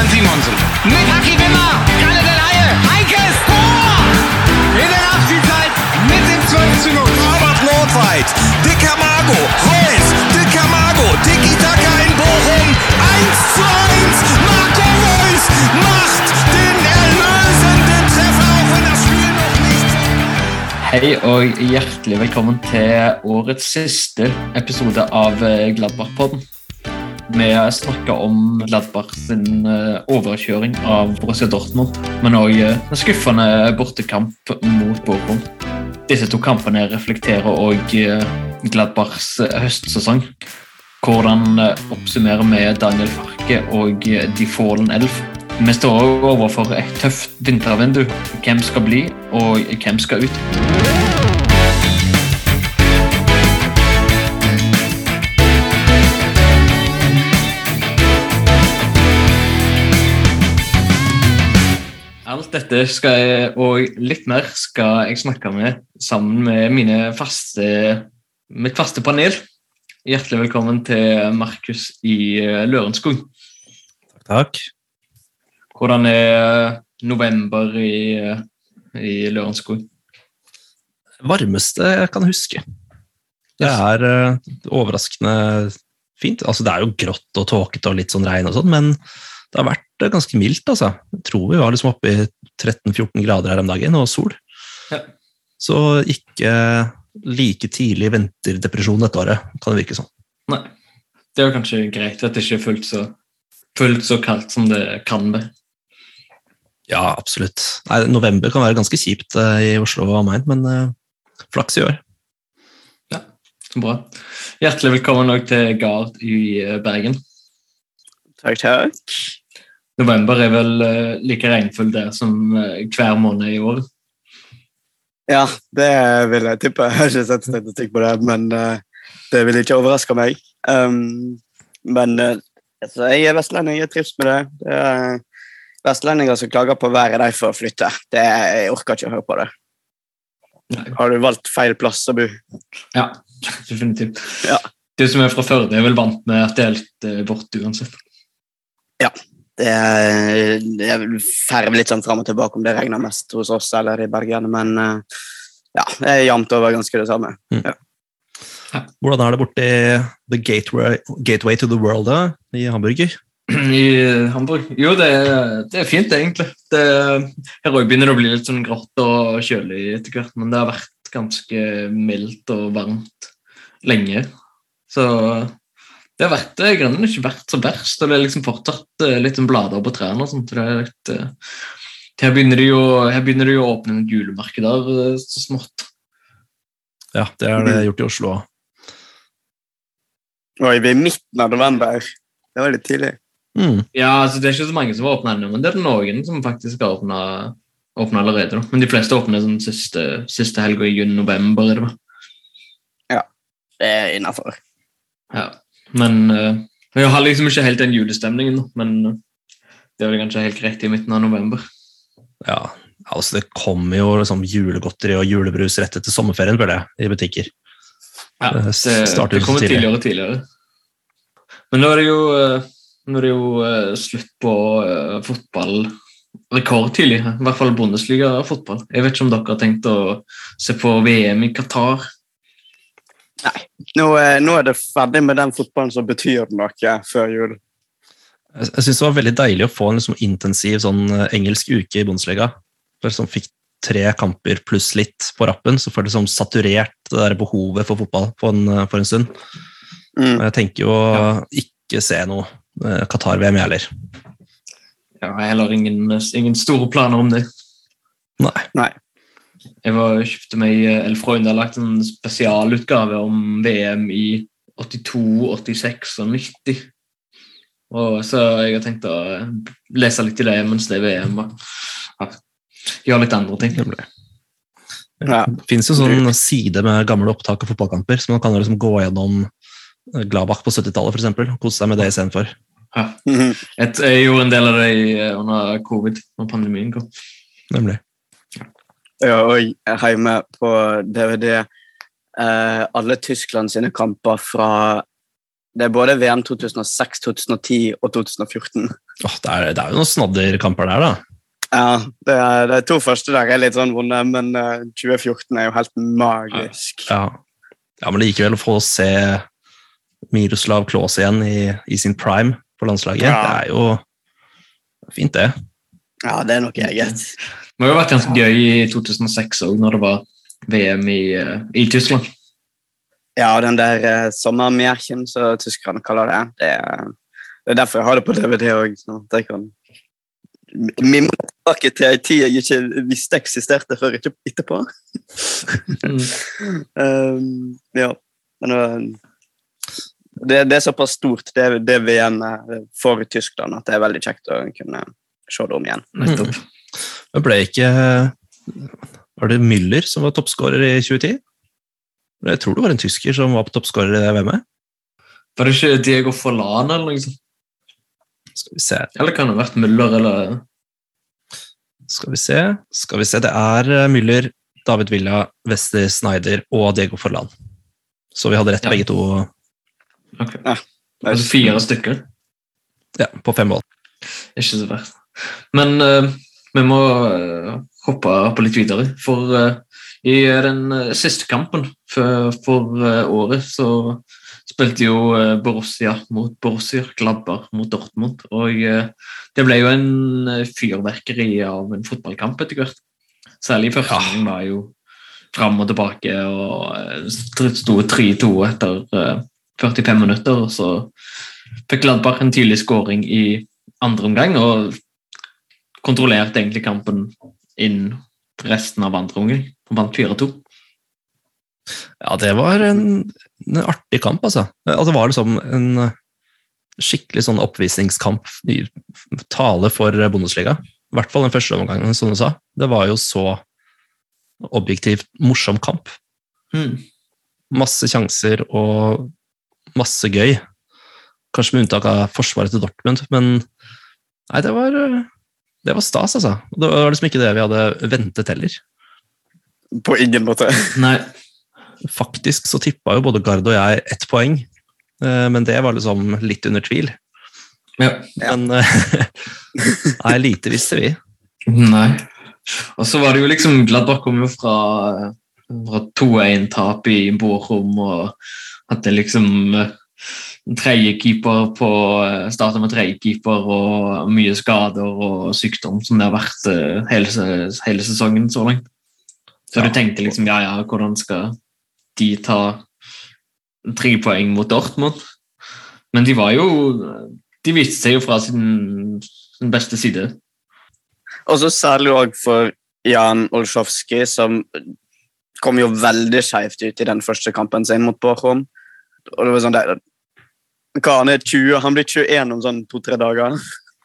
Stefan Simonsen. Mit Haki Wimmer. Kalle Del Haie. Heikes Tor. In der Nachspielzeit mit dem 12 zu 0. Robert Nordweit, Dicker Mago, Reus, Dicker Mago, Tiki Taka in Bochum, 1 zu 1, Marco Reus macht den erlösenden Treffer, auch wenn das Spiel noch nicht... Hei og hjertelig velkommen til årets siste episode av eh, Gladbach-podden. Vi snakker om Gladbach sin eh, overkjøring av Borussia Dortmund, men òg en skuffende bortekamp mot Bochum. Disse to kampene reflekterer òg Gladbachs eh, høstsesong. Hvordan eh, oppsummerer vi Daniel Farke og eh, De Fallen Elf? Vi står overfor et tøft vintervindu. Hvem skal bli, og hvem skal ut? Alt dette skal jeg, og litt mer skal jeg snakke med sammen med mine faste, mitt faste panel. Hjertelig velkommen til Markus i eh, Lørenskog. Takk. takk. Hvordan er november i, eh, i Lørenskog? Varmeste jeg kan huske. Det er eh, overraskende fint. Altså, det er jo grått og tåkete og litt sånn regn og sånn, men det har vært eh, ganske mildt, altså. Jeg tror vi var liksom oppe i 13-14 grader her om dagen, og sol. Ja. Så ikke like tidlig vinterdepresjon dette året, kan det virke som. Nei. Det er jo kanskje greit at det ikke er fullt så, fullt så kaldt som det kan være. Ja, absolutt. Nei, november kan være ganske kjipt eh, i Oslo og omegn, men eh, flaks i år. Så bra. Hjertelig velkommen til Gard i eh, Bergen. Takk, takk. November er vel eh, like regnfull der som eh, hver måned i år. Ja, det vil jeg tippe. Jeg har ikke sett statistikk på det, men eh, det vil ikke overraske meg. Um, men altså, jeg er vestlending, jeg trives med det. det er vestlendinger som klager på været, de får flytte. Det, jeg orker ikke å høre på det. Har du valgt feil plass å bo? Ja, definitivt. Ja. Du som er fra Førde, er vel vant med at det er litt vått uansett. Det er, det er litt sånn fram og tilbake om det regner mest hos oss eller i Bergen, men eh, ja, det er jevnt over ganske det samme. Hvordan er det borti The Gateway, Gateway to the World da, i Hamburger? I Hamburg? Jo, det er, det er fint, egentlig. Det, her òg begynner det å bli litt sånn grått og kjølig etter hvert, men det har vært ganske mildt og varmt lenge. Så det har vært, det grunnen ikke vært så verst, og det er liksom fortsatt eh, litt blader på trærne og sånt. så Det er litt, eh, her, begynner de jo, her begynner de jo å åpne noen julemarkeder der så smått. Ja, det er det gjort i Oslo òg. Oi, vi er i midten av november. Det var litt tidlig. Mm. Ja, altså Det er ikke så mange som har åpna ennå, men det er noen som faktisk har åpna allerede. da. Men de fleste åpner sånn siste, siste helga i juni-november. Ja, det? Det er innafor. Ja. Men uh, jeg har liksom ikke helt den julestemningen nå, men eh, det er vel kanskje helt greit i midten av november. Ja, altså det kommer jo liksom julegodteri og julebrus rett etter sommerferien, føler jeg, i butikker. Ja, Det det, det kommer tidligere og tidligere. Men nå er det jo, eh, nå er det jo eh, slutt på eh, fotball rekordtidlig. I hvert fall Bundesliga-fotball. Jeg vet ikke om dere har tenkt å se på VM i Qatar. Nå, er- nå er det ferdig med den fotballen som betyr noe før jul. Jeg, jeg synes det var veldig deilig å få en liksom intensiv sånn eh, engelsk uke i Bundesliga. Jeg liksom fikk tre kamper pluss litt på rappen, så får det liksom saturert det der behovet for fotball for en, eh, for en stund. Mm. Jeg tenker jo ja. ikke se noe eh, Qatar-VM, jeg heller. Ja, jeg har heller ingen, ingen store planer om det. Nei. Nei. Jeg var, kjøpte meg Eller Freund har lagt en spesialutgave om VM i 82, 86 og 90. Og så jeg har tenkt å lese litt i det mens det er VM. Og gjøre litt andre ting. Ja. Det finnes jo sånn side med gamle opptak av fotballkamper, så man kan liksom gå gjennom eh, Gladbach på 70-tallet, for eksempel, og kose seg med det istedenfor. Ja. Mhm. Jeg gjorde en del av det under covid, når pandemien kom. Nemlig. Ja, og hjemme på DVD eh, alle Tyskland sine kamper fra Det er både VM 2006, 2010 og 2014. Åh, det, er, det er jo noen snadderkamper der, da. Ja, det er, De to første der er litt sånn vonde, men eh, 2014 er jo helt magisk. Ja, ja men likevel å få se Miroslav Klaas igjen i, i sin prime på landslaget, Ja. det er jo fint, det. Ja, det er nok eget. Det har jo vært ganske gøy i 2006 òg, når det var VM i, eh, i Tyskland. Ja, den der eh, sommermjerken som tyskerne kaller det, det er, det er derfor jeg har det på DVD òg. Sånn at jeg kan mimre tilbake til en tid jeg ikke visste eksisterte før ikke etterpå. Um, ja, men uh, det, det er såpass stort, det, det VM-et for Tyskland, at det er veldig kjekt å kunne se det om igjen. Nettopp. Men ble ikke Var det Müller som var toppskårer i 2010? Jeg tror det var en tysker som var på toppskårer i det VM-et. Var det ikke Diego Forlan eller noe sånt? Skal vi se. Eller kan det ha vært Müller eller Skal vi se. Skal vi se. Det er eh, Müller, David Villa, Wester Snyder og Diego Forlan. Så vi hadde rett Ja. begge to det Altså fire stykker? ja, på fem mål. Ikke så verst. Men uh, vi må uh, hoppe på litt videre. For uh, i den siste kampen for, for året så spilte jo Borussia mot Borussia, Gladbach mot Dortmund. Og det ble jo en fyrverkeri av en fotballkamp etter hvert. Særlig første Ja. gang var jo fram og tilbake og sto 3-2 etter eh, 45 minutter. og Så fikk Gladbach en tidlig skåring i andre omgang og kontrollerte egentlig kampen innen resten av andre omgang. Vant 4-2. Ja, det var en, en artig kamp, altså. altså. Det var liksom en skikkelig sånn oppvisningskamp. Tale for Bundesliga. I hvert fall den første omgangen, som du sa. Det var jo så objektivt morsom kamp. Mm. Masse sjanser og masse gøy. Kanskje med unntak av forsvaret til Dortmund, men nei, det var, det var stas, altså. Det var liksom ikke det vi hadde ventet heller. På ingen måte. Nei, Faktisk så tippa jo både Gard og jeg ett poeng, eh, men det var liksom litt under tvil. ja. Men eh, nei, lite visste vi. Nei. Og så var det jo liksom Gladbach kom jo fra, fra 2-1-tap i Bochum og hadde liksom eh, tredjekeeper på Starta med tredjekeeper og mye skader og sykdom som det har vært eh, hele, hele sesongen så langt. Så du Ja. tenkte liksom ja, ja, hvordan skal de ta tre poeng mot Dortmund? Men de var jo De viste seg jo fra sin, sin beste side. Og så særlig òg for Jan Olsjovskij, som kom jo veldig skeivt ut i den første kampen sin mot Bochum. Og det var sånn der, hva, han er 20, han blir 21 om sånn to-tre dager.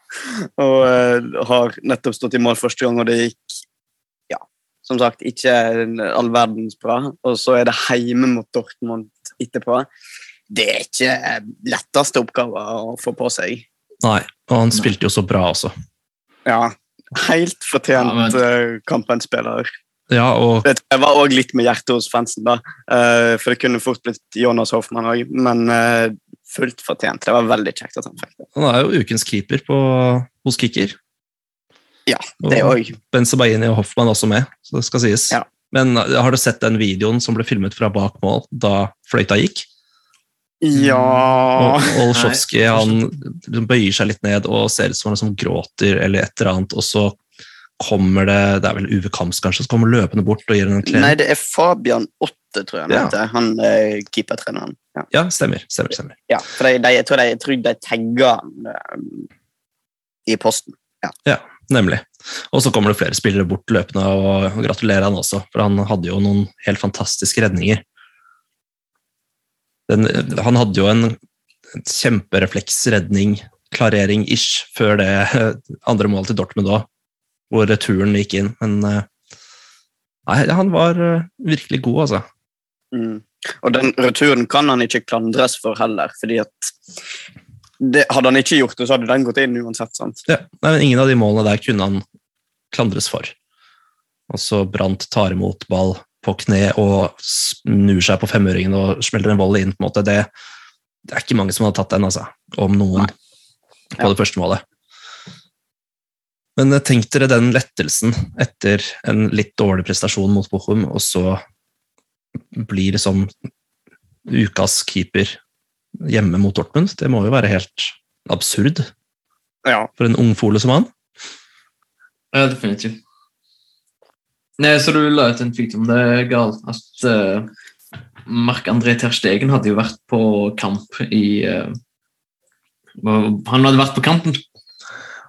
og uh, har nettopp stått i mål første gang, og det gikk ja, som sagt ikke all verdens bra. Og så er det hjemme mot Dortmund etterpå. Det er ikke letteste oppgave å få på seg. Nei, og han spilte jo så bra også. Ja, helt fortjent Ja, men- eh, kampens spiller. Ja, og Det var òg litt med hjertet hos fansen, da. Eh, for det kunne fort blitt Jonas Hoffmann òg, men eh, fullt fortjent. Det var veldig kjekt at han fikk det. han er jo ukens keeper på, hos Kicker. Ja, det òg. Benzebaini og Hoffmann også med, så det skal sies. Ja. Men eh, har du sett den videoen som ble filmet fra bak mål da fløyta gikk? Ja Og Olsjovskij han bøyer seg litt ned og ser ut som han liksom gråter eller et eller annet, og så kommer det Det er vel Uwe Kams, kanskje, som kommer løpende bort og gir en klem. Nei, det er Fabian Åtte, tror jeg han Ja. heter. Han eh, keepertreneren. Ja. Ja, stemmer. stemmer, stemmer. ja, for de, de, jeg tror de, jeg tror de tagger han eh, i posten. Ja, Nemlig. Og så kommer det flere spillere bort løpende og gratulerer han også, for han hadde jo noen helt fantastiske redninger. Den, han hadde jo en, en kjemperefleksredning, klarering-ish, før det andre målet til Dortmund òg, hvor returen gikk inn. Men eh, nei, han var eh, virkelig god, altså. Mm. Og den returen kan han ikke klandres for heller, fordi at det, Hadde han ikke gjort det, så hadde den gått inn uansett. sant? Ja, nei, men ingen av de målene der kunne han klandres for. Og så Brant tar imot ball på kne og snur seg på femøringen og smeller en volley inn. på en måte. Det, det er ikke mange som hadde tatt den, altså. Om noen, på Ja. det første målet. Men eh, tenk dere den lettelsen etter en litt dårlig prestasjon mot Bochum, og så blir liksom ukas keeper hjemme mot Dortmund. Det må jo være helt absurd Ja. for en ungfole som han. Ja, definitivt. Nei, så du la ut en tweet om det, Gal, at uh, Marc-André Terstegen hadde jo vært på kamp i uh, Han hadde vært på kampen.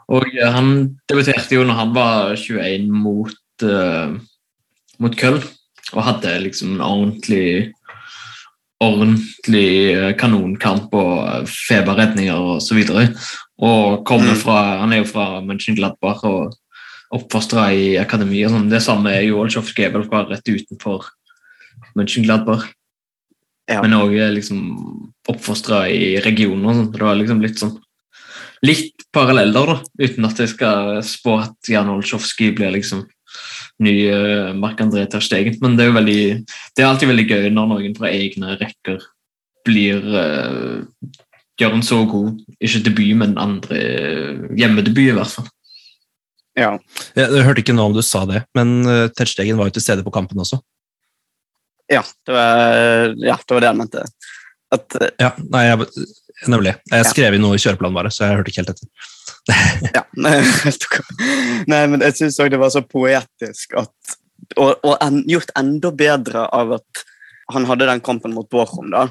Og eh, han debuterte jo når han var 21 mot, uh, mot Köln, og hadde liksom en ordentlig ordentlig eh, kanonkamp og feberredninger og så videre. Og kommer Mm. fra, han er jo fra Mönchengladbach og oppfostra i akademi. og sånn. Det samme er jo Olsjovskij, Gebel fra rett utenfor Mönchengladbach. Ja. Men òg liksom oppfostra i regionen. og sånn. Det var liksom litt sånn litt paralleller, da, uten at jeg skal spå at Jan Olsjovskij blir liksom ny uh, Marc-André Ter Stegen. Men det er jo veldig det er alltid veldig gøy når noen fra egne rekker blir uh, gjør en så god, ikke debut, men andre hjemmedebut, i hvert fall. ja. Jeg, hørte ikke noe om du sa det, men uh, Ter Stegen var jo til stede på kampen også. Ja, det var, ja, det var det han mente. At, eh, Ja, nei, jeg, nemlig. Jeg skrev inn noe i kjøreplanen bare, så jeg hørte ikke helt etter. ja, nei, men jeg syns òg det var så poetisk at Og, og en, gjort enda bedre av at han hadde den kampen mot Bochum, da.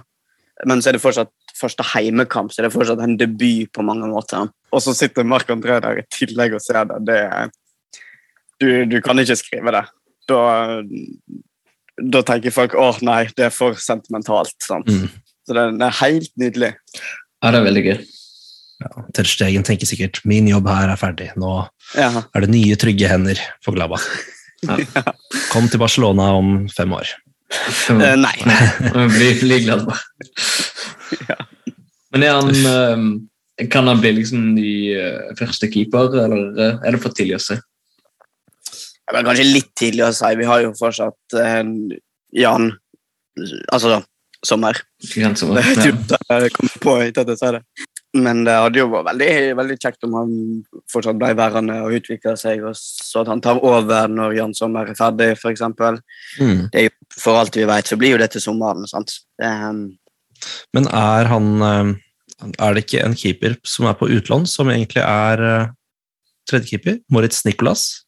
Men så er det fortsatt første heimekamp, så er det fortsatt en debut på mange måter. Og så sitter Marc André der i tillegg og ser det. det du, du kan ikke skrive det. Da, da tenker folk åh nei, det er for sentimentalt. Sant? Mm. Så det, det er helt nydelig. Ja, det er veldig gøy. Ter Stegen tenker sikkert min jobb her er ferdig, nå Ja. er det nye, trygge hender for Glabba. Ja. Kom til Barcelona om fem år. Eh, nei. Blir, blir glad ja. Men er han eh, Kan han bli liksom ny eh, første keeper, eller eh, er det for tidlig å si? Det er kanskje litt tidlig å si. Vi har jo fortsatt eh, Jan Altså Sommer. Sommer, Det er typ det jeg kom på etter at jeg sa det. Men det hadde jo vært veldig, veldig kjekt om han fortsatt ble værende og utvikla seg, og så at han tar over når Jan Sommer er ferdig, f.eks. Mm. For alt vi vet, så blir jo det til sommeren. sant? Det, um... Men er han eh, Er det ikke en keeper som er på utlån, som egentlig er eh, tredjekeeper? Moritz Nicolas?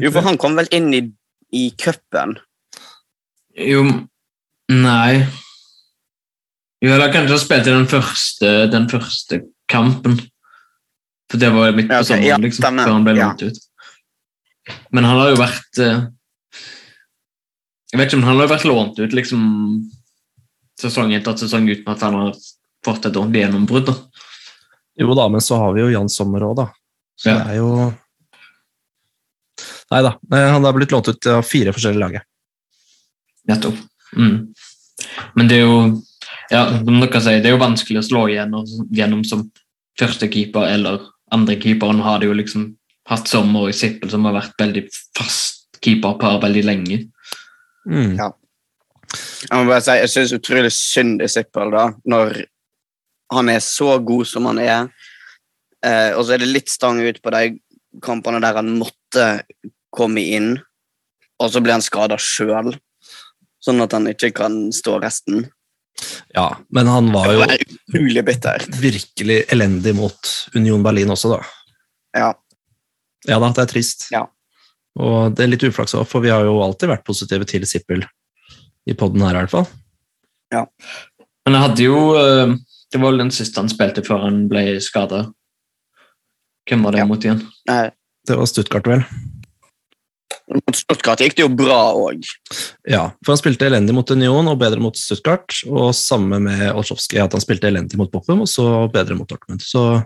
jo, for han kom vel inn i, i cupen. Jo, nei Jo, eller kanskje han spilte den første, den første kampen. For det var midt på okay, ok, sommeren, ja, liksom, stemmer. før han ble Ja. lånt ut. Men han har jo vært eh, Jeg vet ikke om han har vært lånt ut liksom sesong etter sesong uten at han har fått et ordentlig gjennombrudd. da. Jo da, men så har vi jo Jan Sommer òg, da. Så Ja. det er jo Nei da, han har blitt lånt ut av fire forskjellige lag. Nettopp. Mm. Men det er jo ja, som dere sier, det er jo vanskelig å slå igjennom, gjennom som førstekeeper eller andrekeeper. Nå har de jo liksom hatt Sommer i Sippel, som har vært veldig fast keeperpar veldig lenge. Mm. Ja. Jeg må bare si, jeg syns utrolig synd i Sippel, da, når han er så god som han er. Eh, og så er det litt stang ut på de kampene der han måtte komme inn, og så blir han skada sjøl, sånn at han ikke kan stå resten. Ja, men han var jo virkelig elendig mot Union Berlin også, da. Ja. Ja da, det er trist. Ja. Og det er litt uflaks òg, for vi har jo alltid vært positive til Sippel i poden her, i hvert fall. Ja. Men jeg hadde jo eh, Det var vel den siste han spilte før han ble skada. Hvem var det Ja. mot igjen? Det var Stuttgart, vel. Mot Stuttgart gikk det jo bra òg. Ja, for han spilte elendig mot Union og bedre mot Stuttgart, og samme med Olsjovskij, at han spilte elendig mot Bochum og så bedre mot Dortmund. Så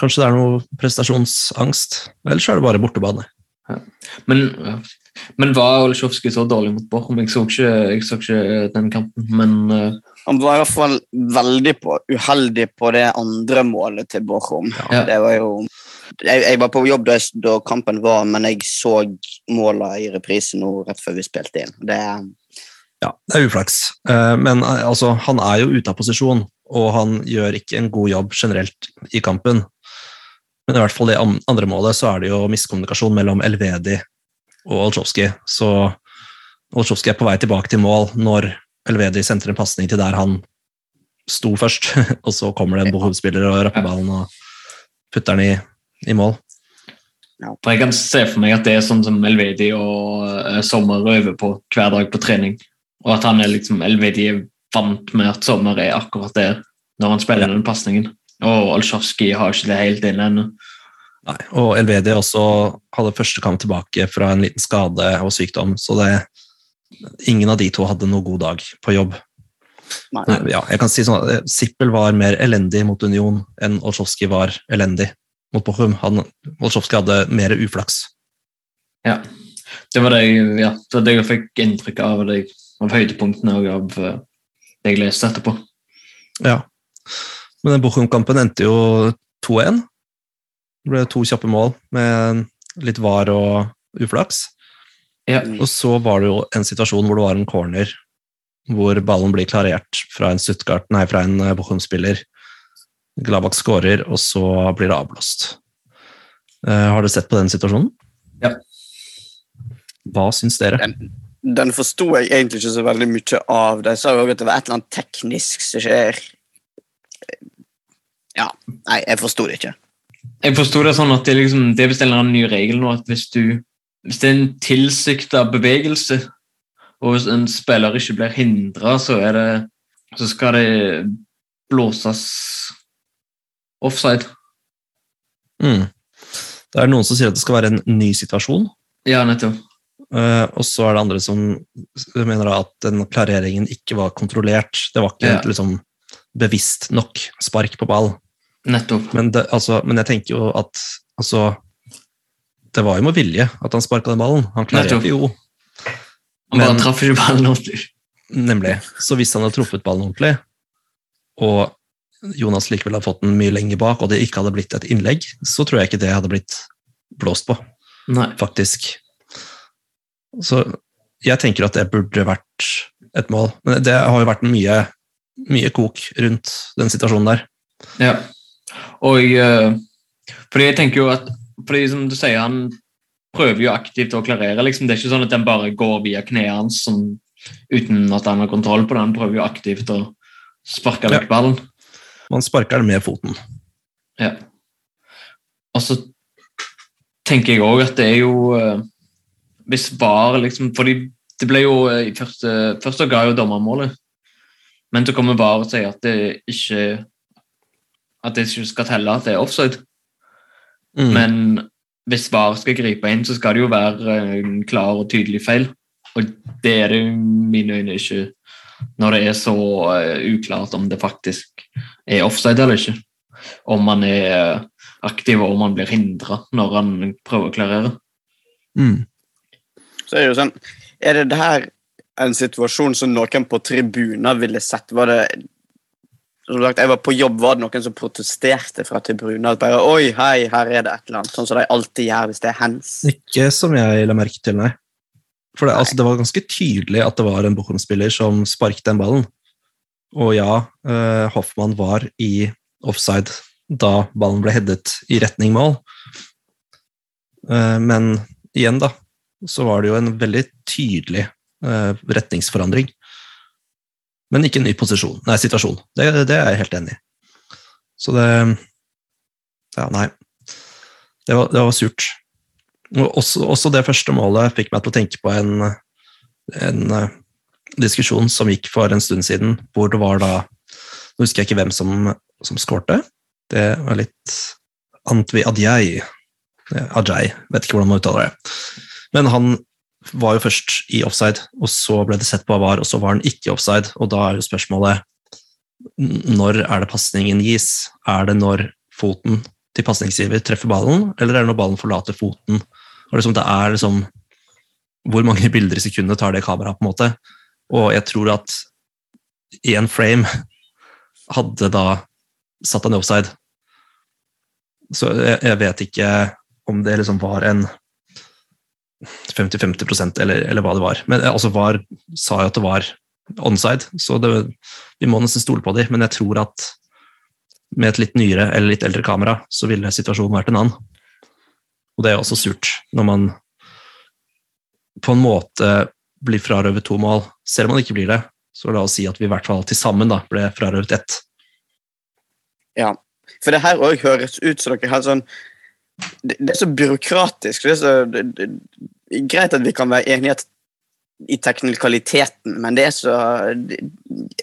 kanskje det er noe prestasjonsangst, Ellers er det bare bortebane. Men, ja. men var Olsjovskij så dårlig mot Bochum? Jeg så ikke, jeg så ikke den kampen, men eh, Han var i hvert fall veldig på, uheldig på det andre målet til Bochum. Ja. Det var jo jeg, jeg var på jobb da, jeg- da kampen var, men jeg så måla i reprise nå rett før vi spilte inn. Det, Ja, det er uflaks. Eh, Men eh, altså, han er jo ute av posisjon, og han gjør ikke en god jobb generelt i kampen. Men i hvert fall det andre målet så er det jo miskommunikasjon mellom Elvedi og Olsjovskij. Så Olsjovskij er på vei tilbake til mål når Elvedi sentrer en pasning til der han sto først. og så kommer det en Bohov-spiller og rapper ballen og putter den i, i mål. For Jeg kan se for meg at det er sånn som Elvedi og eh, Sommer øver på hver dag på trening. Og at han er liksom, Elvedi er vant med at Sommer er akkurat der når han spiller den pasningen. Og Olsjovskij har ikke det helt inne ennå. Nei, og Elvedi også hadde første kamp tilbake fra en liten skade og sykdom, så det, ingen av de to hadde noen god dag på jobb. Nei. Nei, Ja, jeg kan si sånn at eh, Sippel var mer elendig mot Union enn Olsjovskij var elendig mot Bochum. Han- hadde mer uflaks. Ja. Det var det, jeg- ja, det, var det jeg fikk inntrykk av, det, av høydepunktene og av eh, det jeg leste etterpå. Ja. Men den Bochum-kampen endte jo 2-1. Det ble to kjappe mål med litt var og uflaks. Ja. Og så var det jo en situasjon hvor det var en corner hvor ballen blir klarert fra en Stuttgart, nei, fra en eh, Bochum-spiller. Gladbach skårer, og så blir det avblåst. Uh, har dere sett på den situasjonen? Ja. Hva syns dere? Den, den forsto jeg egentlig ikke så veldig mye av. De sa jo at det var et eller annet teknisk som skjer. Ja. Nei, jeg forsto det ikke. Jeg forsto det sånn at det, liksom, det er visst en eller annen ny regel nå at hvis, du, hvis det er en tilsikta bevegelse, og hvis en spiller ikke blir hindra, så, er så skal det blåses offside. Mm. Det er noen som sier at det skal være en ny situasjon, Ja, nettopp. Uh, og så er det andre som mener at den klareringen ikke var kontrollert. Det var ikke Ja. liksom, bevisst nok spark på ball. Nettopp. Men, det, altså, men jeg tenker jo at altså, Det var jo med vilje at han sparka den ballen. Han klarerte jo, Han bare traff ikke ballen ordentlig. nemlig. Så hvis han hadde truffet ballen ordentlig, og Jonas likevel hadde fått den mye lenger bak, og det ikke hadde blitt et innlegg, så tror jeg ikke det hadde blitt blåst på. Nei. faktisk. Så jeg tenker at det burde vært et mål. Men det har jo vært mye, mye kok rundt den situasjonen der. Ja. Og eh, fordi jeg tenker jo at fordi som du sier, han prøver jo aktivt å klarere. Liksom. Det er ikke sånn at den bare går via kneet hans uten at han har kontroll på det. Han prøver jo aktivt å sparke vekk ballen. Man sparker den med foten. Ja. Og så tenker jeg òg at det er jo eh, Hvis VAR liksom fordi det ble jo eh, i første, Først så ga jo dommermålet, men så kommer VAR og sier at det ikke At det ikke skal telle at det er offside. Mm. Men hvis VAR skal gripe inn, så skal det jo være en klar og tydelig feil. Og det er det i mine øyne ikke når det er så eh, uklart om det faktisk er offside eller ikke. Om man er eh, aktiv og om man blir hindra når han prøver å klarere. Mm. Så er det jo sånn Er det det her en situasjon som noen på tribuner ville sett? Var det som sagt, Jeg var på jobb, var det noen som protesterte fra tribuner? At bare, Oi, hei, her er det et eller annet. Sånn som de alltid gjør hvis det er hands. Ikke som jeg la merke til, nei. For det, altså, det var ganske tydelig at det var en Bochum-spiller som sparket den ballen. Og ja, eh, Hoffmann var i offside da ballen ble headet i retning mål. Eh, men igjen, da, så var det jo en veldig tydelig eh, retningsforandring. Men ikke en ny posisjon, nei, situasjon. Det, det er jeg helt enig i. Så det Ja, nei. Det var, det var surt. Og også, også det første målet fikk meg til å tenke på en, en eh, diskusjon som gikk for en stund siden, hvor det var da Nå husker jeg ikke hvem som, som skårte. Det var litt Antwi Adjei. Ajay, vet ikke hvordan man uttaler det. Men han var jo først i offside, og så ble det sett på hva var, og så var han ikke offside. Og da er jo spørsmålet når er det pasningen gis? Er det når foten til pasningsgiver treffer ballen, eller er det når ballen forlater foten? Og liksom, det er liksom Hvor mange bilder i sekundet tar det kameraet, på en måte? Og jeg tror at én frame hadde da satt han i offside. Så jeg, jeg vet ikke om det liksom var en 50-50 eller, eller hva det var. Men eh, altså VAR sa jo at det var onside, så det, vi må nesten stole på dem. Men jeg tror at med et litt nyere eller litt eldre kamera, så ville situasjonen vært en annen. Og det er også surt, når man på en måte blir frarøvet to mål. Selv om man ikke blir det, så la oss si at vi i hvert fall til sammen da, ble frarøvet ett. Ja. For det her òg høres ut som dere har sånn det, det er så byråkratisk. Det er så det, det, Greit at vi kan være enige i teknikaliteten, men det er så det,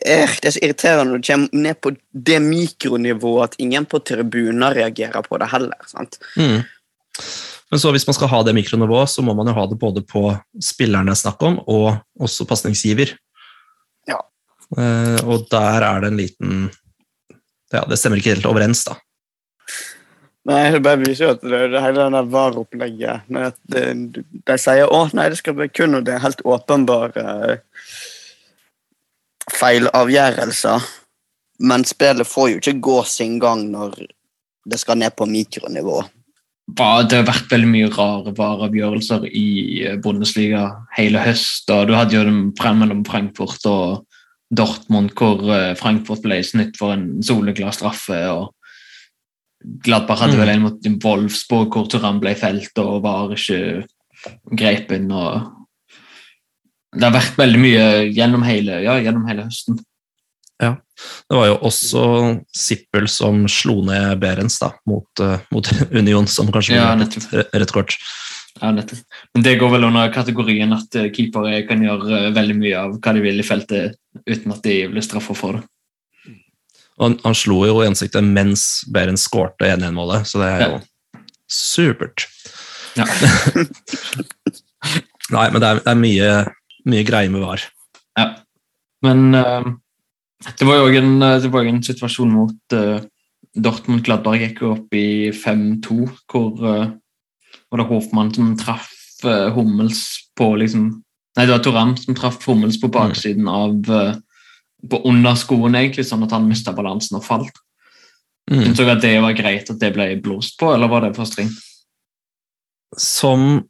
er, det er så irriterende når du kommer ned på det mikronivået at ingen på tribuner reagerer på det heller. sant? Mm. Men så hvis man skal ha det mikronivået, så må man jo ha det både på spillerne er snakk om, og også pasningsgiver. Ja. Eh, og der er det en liten Ja, det stemmer ikke helt overens, da. Nei, det bare viser jo at det, det hele det VAR-opplegget det- De sier å nei, det skal være kun og det er helt åpenbare uh, feilavgjørelser. Men spillet får jo ikke gå sin gang når det skal ned på mikronivå. Det har vært veldig mye rare vareavgjørelser i eh, Bundesliga hele høst. og Du hadde jo den frem mellom Frankfurt og Dortmund, hvor eh, Frankfurt ble snytt for en soleklar straffe. og Gladbach hadde Mm. vel en mot Wolfsburg hvor Turan ble felt og var ikke grepen. og Det har vært veldig mye gjennom hele, ja, gjennom hele høsten. Det var jo også Sippel som slo ned Berens da, mot, eh, mot Union, som kanskje Ja, ble rødt kort. Ja, nettopp. Men det går vel under kategorien at eh, keepere kan gjøre eh, veldig mye av hva de vil i feltet uten at de blir straffa for det. Han, han slo jo i ansiktet mens Berens skårte 1-1-målet, så det er jo supert. Ja. Nei, men det er, det er mye, mye greier med VAR. Ja. Men eh, det var jo også en, eh, en situasjon mot uh, Dortmund-Gladberg gikk opp i 5-2, hvor uh, var det Hoffmann som traff uh, Hummels på liksom Nei, det var Toram som traff Hummels på baksiden av uh, på under skoen, egentlig, sånn at han mista balansen og falt. Mm. Syns dere at det var greit at det ble blåst på, eller var det for strengt? Som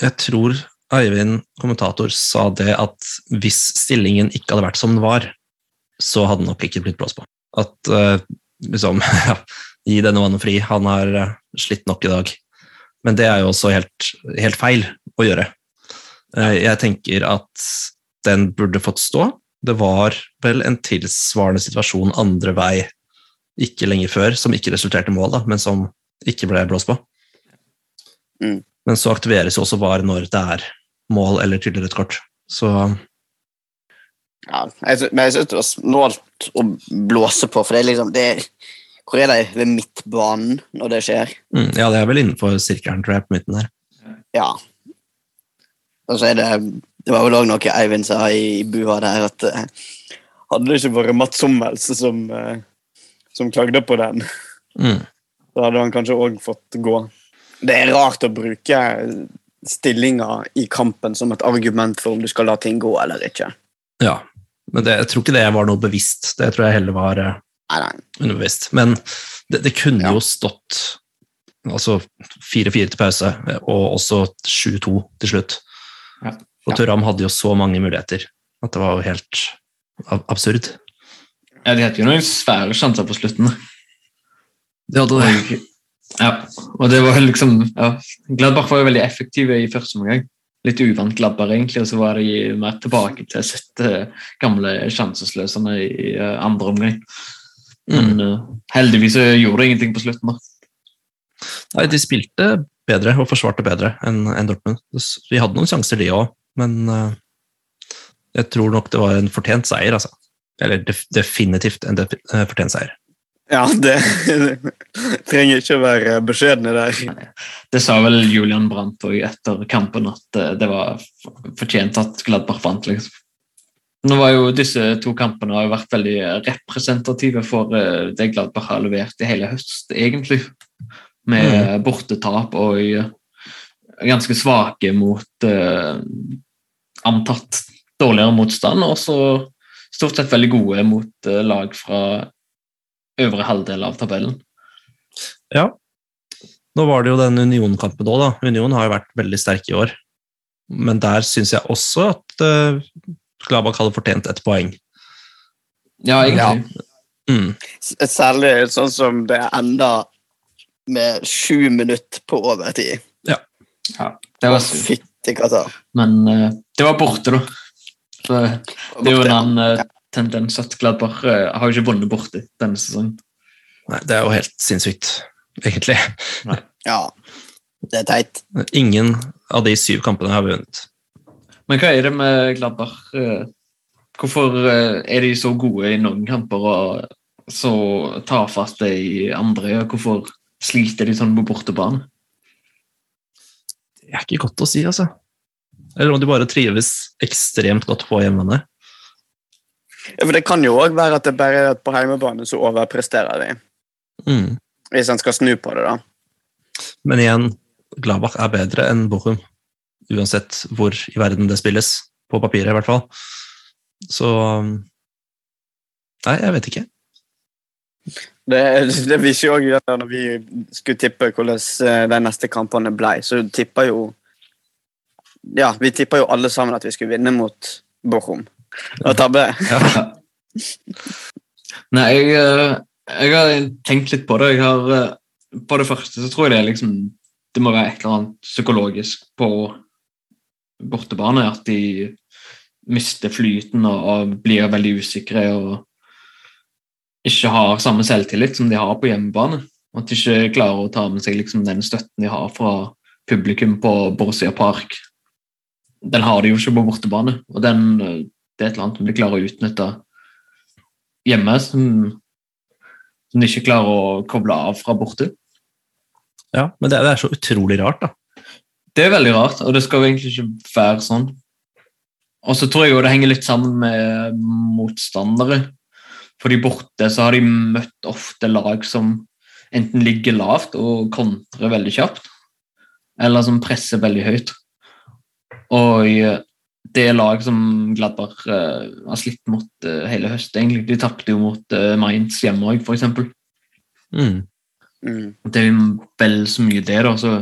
jeg tror Eivind, kommentator, sa det at hvis stillingen ikke hadde vært som den var, så hadde det nok ikke blitt blåst på. At uh, liksom ja, Gi denne mannen fri, han har eh, slitt nok i dag. Men det er jo også helt, helt feil å gjøre. Uh, jeg tenker at den burde fått stå. Det var vel en tilsvarende situasjon andre vei ikke lenge før, som ikke resulterte i mål, da, men som ikke ble blåst på. Mm. Men så aktiveres jo også VAR når det er mål eller tydelig rødt kort. Så Ja, jeg, synes, men jeg syns det var snålt å blåse på, for det er liksom det er, Hvor er de ved midtbanen når det skjer? mm, ja, det er vel innenfor sirkelen, tror jeg, på midten der. Ja. Og så er det Det var vel òg noe Eivind sa i bua der, at eh, hadde det ikke vært Mats Hummels som, eh, som klagde på den, Mm. så hadde han kanskje òg fått gå. Det er rart å bruke stillinga i kampen som et argument for om du skal la ting gå eller ikke. Ja, men det, jeg tror ikke det var noe bevisst. Det tror jeg heller var eh, Nei, nei. underbevisst. Men det, det kunne Ja. jo stått altså 4-4 til pause, og også 7-2 til slutt. Ja. Og Turam hadde jo så mange muligheter at det var jo helt absurd. Ja, De hadde jo noen svære sjanser på slutten. Det hadde det. ja, og det var liksom ja, Gladbach var jo veldig effektive i første omgang. Litt uvant labber, egentlig, og så var de mer tilbake til å sette gamle sjansesløserne i eh, andre omgang. Men Mm. uh, heldigvis gjorde det ingenting på slutten. da. Nei, de spilte bedre og forsvarte bedre enn en Dortmund. Vi hadde noen sjanser, de òg, men uh, jeg tror nok det var en fortjent seier, altså. Eller def definitivt en def eh, fortjent seier. Ja, det trenger ikke å være beskjedne der. Det sa vel Julian Brandt òg etter kampen, at eh, det var fortjent at Gladbach vant. liksom. Nå var jo Disse to kampene har jo vært veldig representative for eh, det Gladbach har levert i hele høst, egentlig. Med bortetap og eh, ganske svake mot eh, antatt dårligere motstand, og så stort sett veldig gode mot eh, lag fra øvre halvdel av tabellen. Ja. Nå var det jo den Union-kampen òg, da. Union har jo vært veldig sterk i år. Men der syns jeg også at uh, Gladbach hadde fortjent et poeng. Ja, egentlig. Mm. Særlig sånn som det ender med sju minutter på overtid. Det var sykt. Fytti katta. Men uh, det var borte, da. Så det er jo en annen eh, tendens at Gladbach eh, har jo ikke vunnet borti denne sesongen. Nei, det er jo helt sinnssykt, egentlig. Ja, det er teit. Ingen av de syv kampene har vunnet. Men hva er det med Gladbach? eh, Hvorfor eh, er de så gode i noen kamper og så tafatte i andre? Hvorfor sliter de sånn på bortebane? Det er ikke godt å si, altså. Eller om de bare trives ekstremt godt på hjemmene. Ja, for Det kan jo òg være at det bare er at på hjemmebane så overpresterer de. Mm. Hvis en skal snu på det, da. Men igjen, Gladbach er bedre enn Bochum. Uansett hvor i verden det spilles. På papiret, i hvert fall. Så Nei, jeg vet ikke. Det, det vi ikke òg når vi skulle tippe hvordan eh, de neste kampene ble, så tippa jo Ja, vi tippa jo alle sammen at vi skulle vinne mot Bochum. Og tabbe. Ja. Nei, jeg, eh, jeg har tenkt litt på det. Har, eh, på det første så tror jeg det liksom Det må være et eller annet psykologisk på bortebane. At de mister flyten og, og blir veldig usikre og ikke har samme selvtillit som de har på hjemmebane. At de ikke klarer å ta med seg liksom den støtten de har fra publikum på Borussia Park. Den har de jo ikke på bortebane, og den, eh, det er et eller annet de klarer å utnytte hjemme som, som de ikke klarer å koble av fra borte. Ja, men det, det er så utrolig rart, da. Det er veldig rart, og det skal jo egentlig ikke være sånn. Og så tror jeg jo det henger litt sammen med motstandere. Fordi borte så har de møtt ofte lag som enten ligger lavt og kontrer veldig kjapt, eller som presser veldig høyt. Og det laget lag som Gladbach uh, har slitt mot uh, hele høsten, egentlig. De tapte jo mot uh, Mainz hjemme òg, f.eks. Mm. Mm. Det er vel så mye det, da. Så,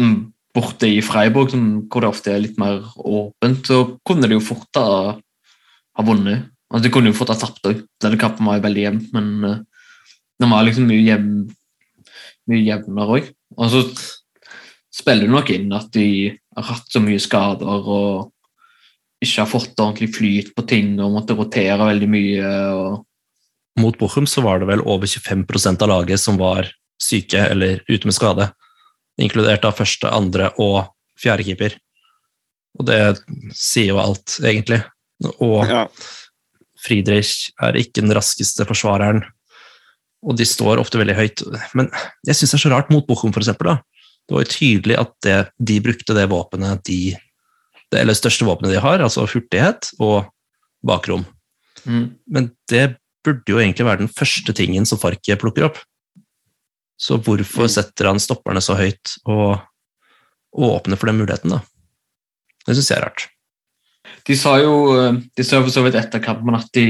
um, borte i Freiburg, som, hvor det ofte er litt mer åpent, så kunne de jo fort ha, ha vunnet. Altså, de kunne jo fort ha tapt òg. Denne kampen var jo veldig jevn, men uh, den var liksom mye, jevn, mye jevnere òg. Og så spiller det nok inn at de har hatt så mye skader og ikke har fått ordentlig flyt på ting og måtte rotere veldig mye. og Mot Bochum så var det vel over 25% av laget som var syke eller ute med skade. Inkludert av første, andre og fjerde keeper. Og det sier jo alt, egentlig. Og Ja. Friedrich er ikke den raskeste forsvareren, og de står ofte veldig høyt. Men jeg syns det er så rart mot Bochum, for eksempel. Da. Det var jo tydelig at det, de brukte det våpenet de Det eller største våpenet de har, altså hurtighet og bakrom. Mm. Men det burde jo egentlig være den første tingen som Farke plukker opp. Så hvorfor setter han stopperne så høyt og, og åpner for den muligheten, da? Det syns jeg er rart. De sa jo de sa for så vidt etter kampen at de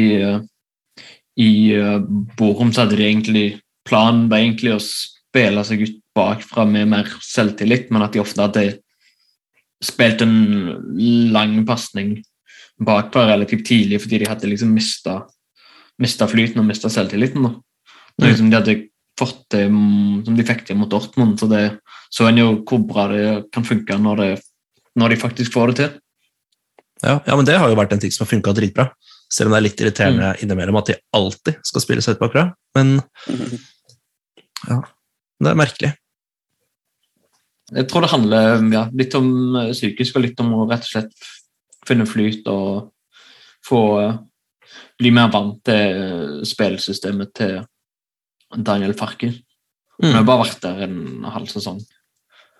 i eh, Borum så hadde de egentlig planen var egentlig å spille seg ut bakfra med mer selvtillit, men at de ofte hadde spilt en lang pasning bakpå relativt tidlig fordi de hadde liksom mista, mista flyten og mista selvtilliten. Da. Mm. Liksom de hadde fått det mm, som de fikk til mot Dortmund, så det så en jo hvor bra det kan funke når, det, når de faktisk får det til. Ja, ja, men det har jo vært en ting som har funka dritbra. Selv om det er litt irriterende innimellom at de alltid skal spille seg ut bakfra. Men ja, det er merkelig. Jeg tror det handler ja, litt om eh, psykisk og litt om å rett og slett finne flyt og få eh, bli mer vant til spillsystemet til Daniel Farke. Han har Mm. bare vært der en halv sesong.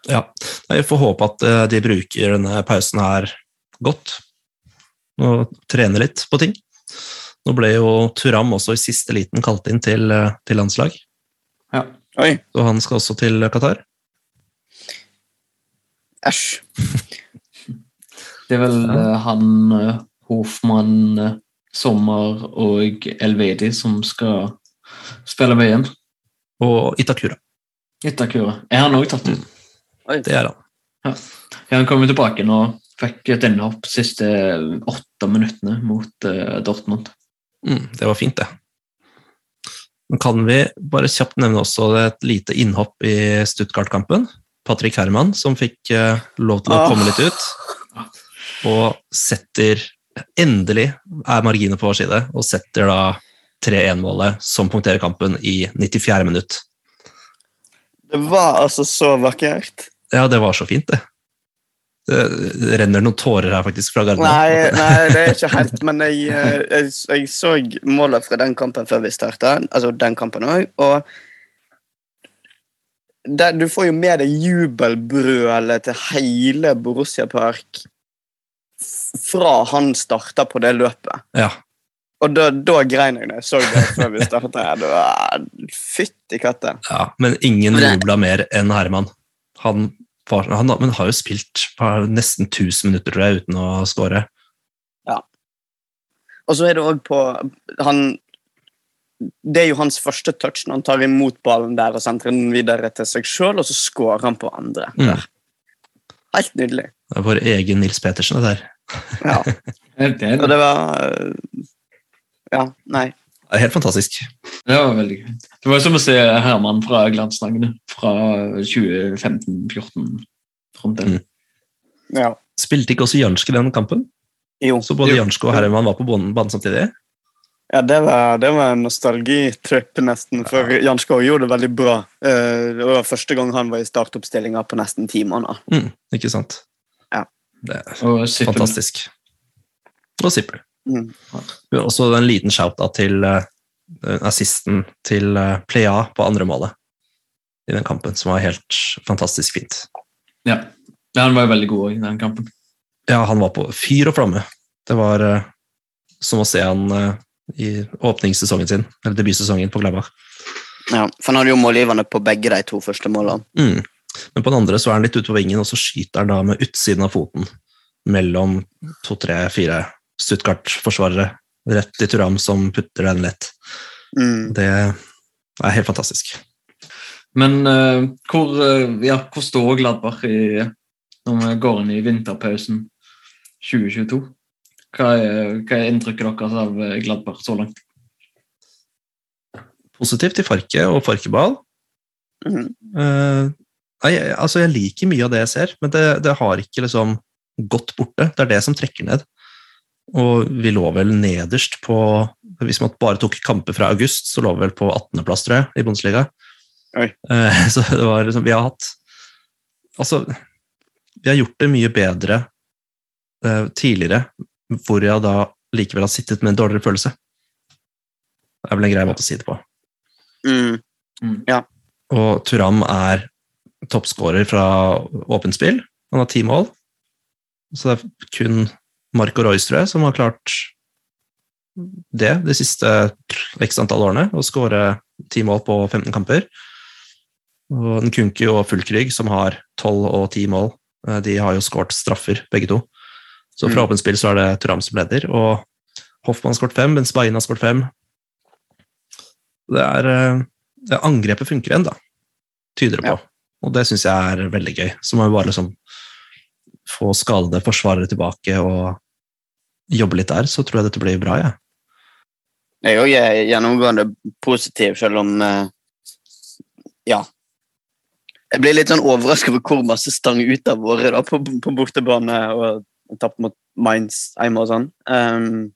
Ja, Jeg får håpe at de bruker denne pausen her godt, og trener litt på ting. Nå ble jo Turam også i siste liten kalt inn til, til landslag, Ja. Oi, så han skal også til Qatar. Æsj. Det er vel eh, han, eh, Hofmann, eh, Sommer og Elvedi som skal spille VM. Og Itakura. Itakura. Er han òg tatt ut? Det er han. Ja, han kom tilbake nå. Fikk et innhopp siste åtte minuttene mot uh, Dortmund. Mm, det var fint, det. Men kan vi bare kjapt nevne også et lite innhopp i Stuttgart-kampen? Patrick Herman, som fikk uh, lov til å Ah. komme litt ut, og setter Endelig er marginet på vår side, og setter da 3-1-målet som punkterer kampen i 94. minutt. Det var altså så vakkert. Ja, det var så fint, det. Det renner noen tårer her faktisk fra Garden. Nei, nei, det er ikke helt, men jeg, eh, jeg, jeg så målet fra den kampen før vi starta, altså den kampen òg, og der, du får jo med deg jubelbrølet til hele Borussia Park fra han starta på det løpet. Ja, Og da, da grein jeg da jeg så det før vi starta. Fytti katta. ja, men ingen jubla mer enn Herman. Han, var, han men har jo spilt på nesten 1000 minutter, tror jeg, uten å score. Og så er det òg på han Det er jo hans første touch når han tar imot ballen der og sentrer den videre til seg sjøl, og så scorer han på andre. Mm. Helt nydelig. Det er vår egen Nils Petersen, det der. Ja. Det, det, Og det var Ja, nei. Det er helt fantastisk. det var veldig gøy. Det var som å se Herman fra glansdagene fra 2015-2014. Mm. Ja. Spilte ikke også Jansk i den kampen? Jo. Så både Jo. Jansk og Herman var på banen samtidig? Ja, det var, det var en nostalgitripp, nesten. For Jan Skår gjorde det veldig bra. Eh, Det var første gang han var i startoppstillinga på nesten ti måneder. Mm, ikke sant? Ja. Det er Og fantastisk. Og Zippel. Mm. Også en liten shout-out til uh, assisten til uh, Plea på andre målet i den kampen, som var helt fantastisk fint. Ja. ja, han var jo veldig god i den kampen. Ja, han var på fyr og flamme. Det var eh, som å se han eh, i åpningssesongen sin, eller debutsesongen på Gladbach. Ja, for han hadde jo målgivende på begge de to første målene. Mm. Men på den andre så er han litt ute på vingen, og så skyter han da med utsiden av foten mellom to, tre, fire Stuttgart-forsvarere rett i Turam, som putter den lett. Mm. Det er helt fantastisk. Men uh, hvor, uh, ja, hvor står Gladbach i, når vi går inn i vinterpausen 2022? Hva er, hva er inntrykket deres av eh, Gladbach så langt? Positivt til Farke og Farkeball. Mm. Eh, nei, jeg- altså jeg liker mye av det jeg ser, men det, det har ikke liksom gått borte. Det er det som trekker ned. Og vi lå vel nederst på Hvis man bare tok kamper fra august, så lå vi vel på 18.-plass, tror jeg, i Bundesliga. Oi. Eh, så det var liksom Vi har hatt Altså, vi har gjort det mye bedre eh, tidligere, hvor jeg da likevel har sittet med en dårligere følelse. Det er vel en grei måte å si det på. Mm. Og Turam er toppskårer fra åpent spill. Han har ti mål. Så det er kun Marco Royce, tror jeg, som har klart det de siste x antall årene, å skåre ti mål på 15 kamper. Og Nkunku og Fullkrig, som har 12 og 10 mål, eh, de har jo skåret straffer, begge to. Så fra Mm. åpent spill så er det Turam som leder, og Hoffmann har skåret fem, Benzbain har skåret fem. Det er eh, det Angrepet funker igjen, da tyder det på. Og det syns jeg er veldig gøy. Så må vi bare liksom få skadede forsvarere tilbake og jobbe litt der, så tror jeg dette blir bra. Ja. Jeg er gjennomgående positiv, selv om eh, Ja. Jeg blir litt sånn overrasket over hvor masse stang ut av våre da, på, på bortebane og tapt mot Mainz hjemme og sånn. Um,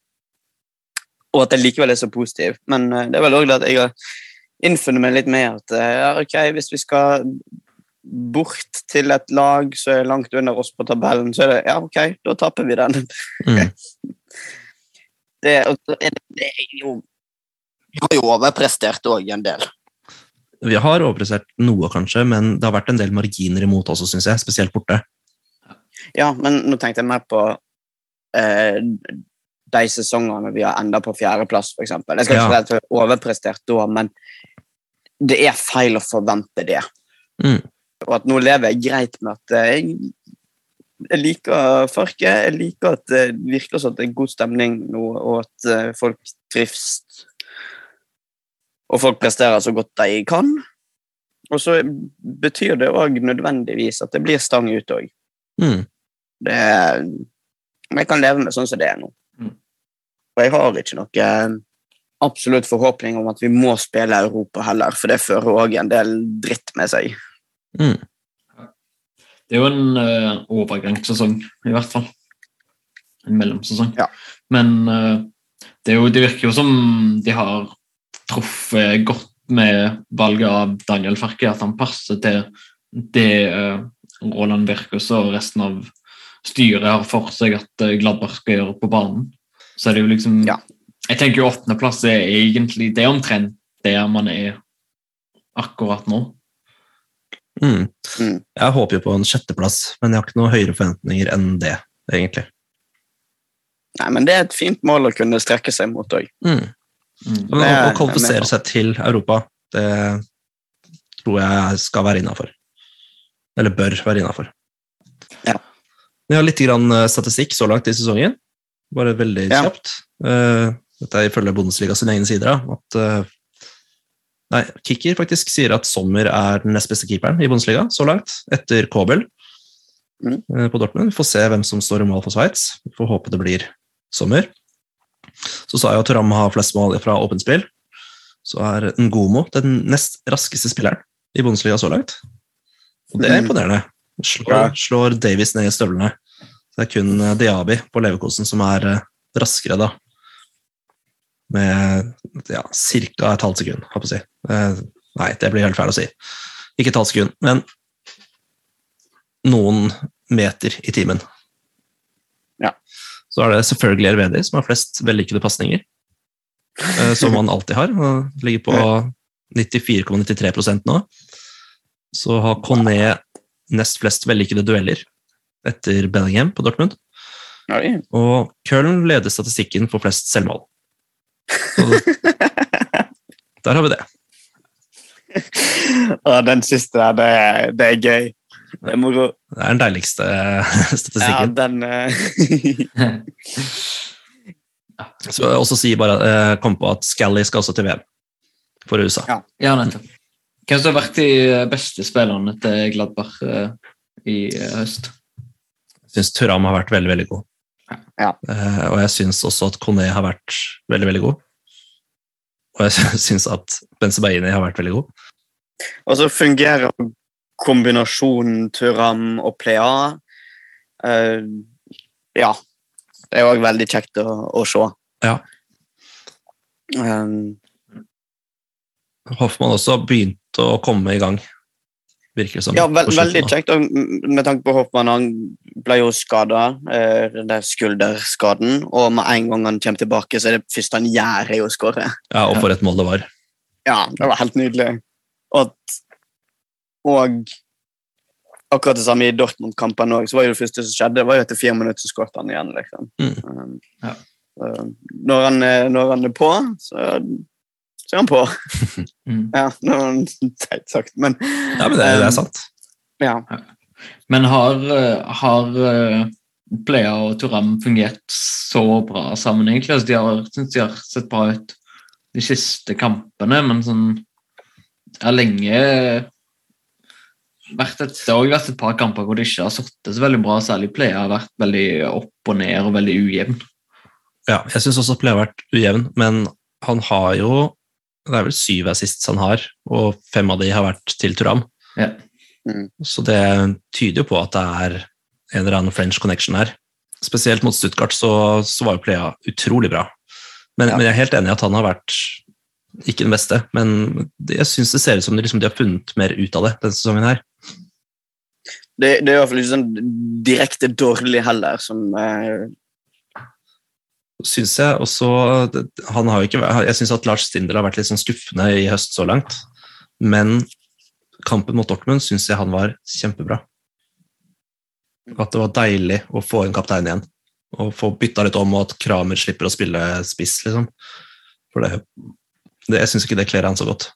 og at jeg likevel er så positiv. Men uh, det er vel òg at jeg har innfunnet meg litt med at eh, ja, ok, hvis vi skal bort til et lag som er langt under oss på tabellen, så er det ja, ok, da taper vi den. Mm. Det, det, det er jo Vi har jo overprestert òg en del. Vi har overprestert noe, kanskje, men det har vært en del marginer imot også, syns jeg. Spesielt borte. Ja, men nå tenkte jeg mer på eh, de sesongene vi har enda på fjerdeplass, f.eks. Jeg skal ikke si at vi har overprestert da, men det er feil å forvente det. Mm. Og at nå lever jeg greit med at eh, jeg, jeg liker Farke. Jeg liker at det virker som at det er god stemning nå, og at eh, folk trives. Og folk presterer så godt de kan. Og så betyr det òg nødvendigvis at det blir stang ut òg. Mm. Det Men jeg kan leve med sånn som det er nå. Mm. Og jeg har ikke noe absolutt forhåpning om at vi må spille Europa heller, for det fører òg en del dritt med seg. Mm. Det er jo en uh, overgangssesong, i hvert fall. En mellomsesong. Ja. Men uh, det, er jo, det virker jo som de har truffet godt med valget av Daniel Farke, at han passer til det uh, Roland Birkus og resten av styret har for seg at uh, Gladbach skal gjøre på banen. Så er det jo liksom Ja. Jeg tenker jo åttendeplass er egentlig Det er omtrent der man er akkurat nå. Mm. Mm. Jeg håper jo på en sjetteplass, men jeg har ikke noen høyere forventninger enn det, egentlig. Nei, men det er et fint mål å kunne strekke seg mot òg. Mm. Mm. Å kvalifisere seg til Europa, det tror jeg skal være innafor. Eller bør være innafor. Ja. Vi har litt grann eh, statistikk så langt i sesongen. Bare veldig Ja. kjapt. Eh, Dette er ifølge Bundesliga sine egne sider. At, eh, nei, Kicker faktisk sier at Sommer er den nest beste keeperen i Bundesliga så langt, etter Kobel Mm. på Dortmund. Vi får se hvem som står i mål for Sveits. Vi får håpe det blir Sommer. Så sa jeg at Turam har flest mål fra åpent spill. Så er Ngomo den nest raskeste spilleren i Bundesliga så langt. Og det er Mm. imponerende. Slår, slår Davies ned i støvlene. Det er kun Diabi Diaby på Leverkosen som er eh, raskere, da. Med ja, ca. et halvt sekund, holdt på å si. Eh, nei, det blir helt feil å si. Ikke et halvt sekund, men noen meter i timen. Ja. Så er det selvfølgelig Ervedi som har flest vellykkede pasninger, eh, som han alltid har. og Ligger på 94,93% nå. Så har Conné nest flest vellykkede dueller etter Bellingham på Dortmund. Nei. Og Köln leder statistikken for flest selvmål. Så der har vi det. Og den siste der, det er, det er gøy. Det er moro. Det er den deiligste Ja, statistikken. den eh, Så jeg også si bare, eh, kom på at Scally skal også til VM for USA. Ja. Ja, nettopp. Hvem som har vært de beste spillerne til Gladbach eh, i eh, høst? Jeg syns Turam har vært veldig, veldig god. Ja. Eh, og jeg syns også at Kone har vært veldig, veldig god. Og jeg syns at Benzebaini har vært veldig god. Og så fungerer kombinasjonen Turam og Plea. Uh, ja. Det er òg veldig kjekt å, å se. Ja. Um, Hoffmann også å komme i gang, virker det som. ja, ve veldig kjekt. Og med tanke på Hoffmann, han ble jo skada, eh, er skulderskaden. Og med en gang han kommer tilbake, så er det første han gjør, er å skåre. Ja, og for et mål det var. Ja, det var helt nydelig. Og, at- og akkurat det samme i Dortmund-kampen òg. Så var jo det første som skjedde, var jo etter fire minutter så skåret han igjen. liksom. Mm. Um, Ja. når, han, er- når han er på, så, så er han på. Mm. Ja, det var teit sagt, men Ja, men det, det er um, sant. Ja. Men har, eh, har eh, Plea og Turam fungert så bra sammen, egentlig? Altså, de har, synes de har sett bra ut de siste kampene, men sånn Det har lenge vært et, det har også vært et par kamper hvor det ikke har sittet så veldig bra. Særlig Plea har vært veldig opp og ned og veldig ujevn. Ja, jeg syns også Plea har vært ujevn, men han har jo Det er vel syv assists han har, og fem av de har vært til Turam. Ja. Så det tyder jo på at det er en eller annen French connection her. Spesielt mot Stuttgart så, så var jo Plea utrolig bra. Men, Ja. men jeg er helt enig i at han har vært ikke den beste, men jeg syns det ser ut som de, liksom, de har funnet mer ut av det denne sesongen her. Det, det er i hvert fall ikke sånn direkte dårlig heller, som eh, Syns jeg også han har ikke, Jeg syns at Lars Stindl har vært litt sånn skuffende i høst så langt, men kampen mot Dortmund syns jeg han var kjempebra. At det var deilig å få en kaptein igjen. Og få bytta litt om, og at Kramer slipper å spille spiss, liksom. For det, det Jeg syns ikke det kler han så godt.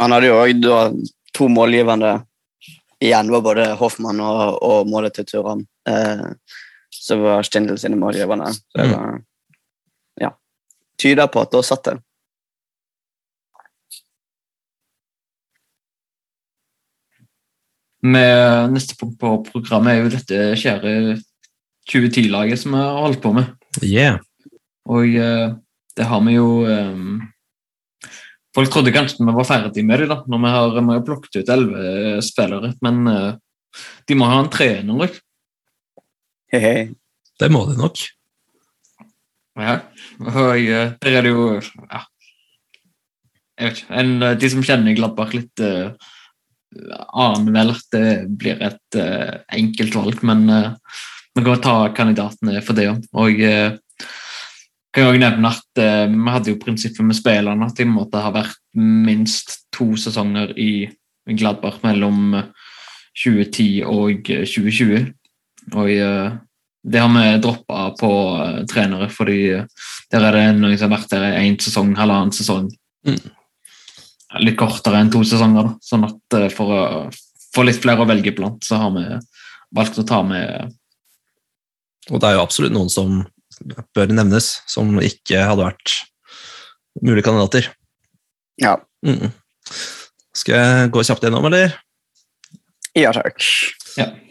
Han hadde jo òg to målgivende igjen, var både Hoffmann og, og målet til Turan. Eh, så var Stindl sine målgivende. Så det Mm. var Ja. Tyder på at da satt det. Med neste punkt på programmet er jo dette kjære 2010-laget som vi har holdt på med. Yeah. Og eh, det har vi jo um, Folk trodde kanskje vi var ferdig med det da, når vi har, vi har plukket ut elleve spillere, men uh, de må ha en trener òg. Det må de nok. Ja. Og uh, der er det jo ja. Jeg vet ikke. En, uh, de som kjenner Gladbach litt, uh, aner vel at det blir et uh, enkelt valg, men uh, man kan ta kandidatene for det òg. Og uh, kan jeg også nevne at uh, vi hadde jo prinsippet med spillerne at de måtte ha vært minst to sesonger i Gladbach mellom uh, 2010 og uh, 2020. Og uh, det har vi droppa på uh, trenere, fordi uh, der er det noen som har vært der én sesong, halvannen sesong. Mm. Litt kortere enn to sesonger, da. Sånn at for å få litt flere å velge blant, så har vi valgt å ta med Og det er jo absolutt noen som bør nevnes, som ikke hadde vært mulige kandidater. Ja. Mm. Skal jeg gå kjapt gjennom, eller? ja takk.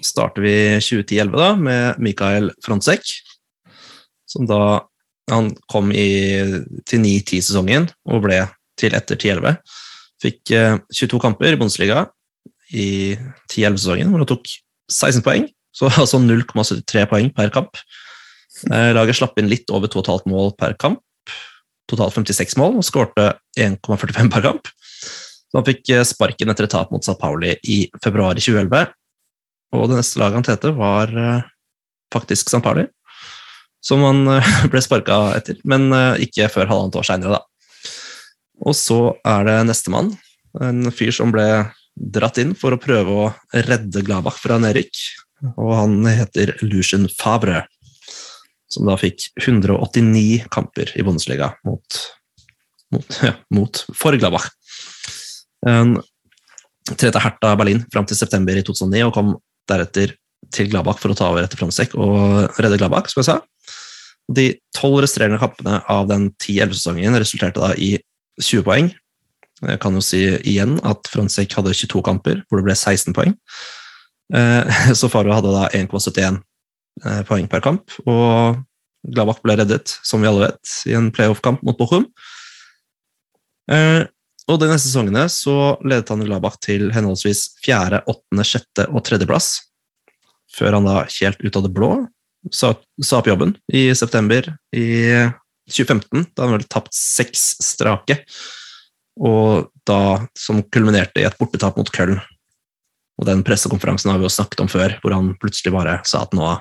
Starter vi 2010-11 da, med Mikael Frontsek, som da han kom i, til 9-10-sesongen og ble til etter 10-11. Fikk eh, 22 kamper i Bundesliga i 10-11-sesongen, hvor han tok 16 poeng, så altså 0,73 poeng per kamp. Eh, laget slapp inn litt over 2,5 mål per kamp, totalt 56 mål, og skårte 1,45 per kamp. Så han fikk eh, sparken etter et tap mot Sa Pauli i februar 2011, og det neste laget han tete, var eh, faktisk St. Pauli, som han eh, ble sparka etter, men eh, ikke før halvannet år seinere, da. Og så er det nestemann, en fyr som ble dratt inn for å prøve å redde Gladbach fra nedrykk, og han heter Lucien Favre, som da fikk 189 kamper i Bundesliga mot, mot, ja, mot for Gladbach. Han trente Hertha Berlin fram til september i 2009 og kom deretter til Gladbach for å ta over etter Frontsek og redde Gladbach, som jeg sa. De tolv resterende kampene av den 10-11-sesongen resulterte da i 20 poeng. Jeg kan jo si igjen at Frontsek hadde 22 kamper, hvor det ble 16 poeng. Eh, Så Faro hadde da 1,71 eh, poeng per kamp, og Gladbach ble reddet, som vi alle vet, i en playoff-kamp mot Bochum. Og de neste sesongene så ledet han Gladbach til henholdsvis fjerde, åttende, sjette og tredjeplass, før han da helt ut av det blå sa, sa opp jobben i september i 2015, da han vel tapt seks strake, og da som kulminerte i et bortetap mot Köln. Og den pressekonferansen har vi jo snakket om før, hvor han plutselig bare sa at nå,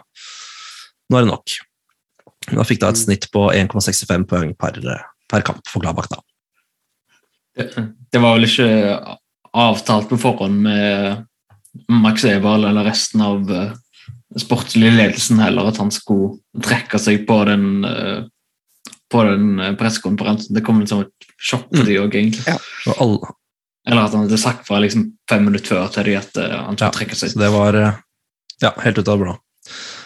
nå er det nok. Da fikk da et snitt på 1,65 poeng per, per kamp for Gladbach, da. Det, var vel ikke avtalt på forhånd med Max Eberl eller resten av uh, sportslige ledelsen heller, at han skulle trekke seg på den, uh, på den uh, pressekonferansen. Det kom litt som et sjokk for de òg, egentlig. Alle, Eller at han hadde sagt fra liksom fem minutter før til de at han skulle Ja, trekke seg. Så det var eh, ja, helt ut av det blå.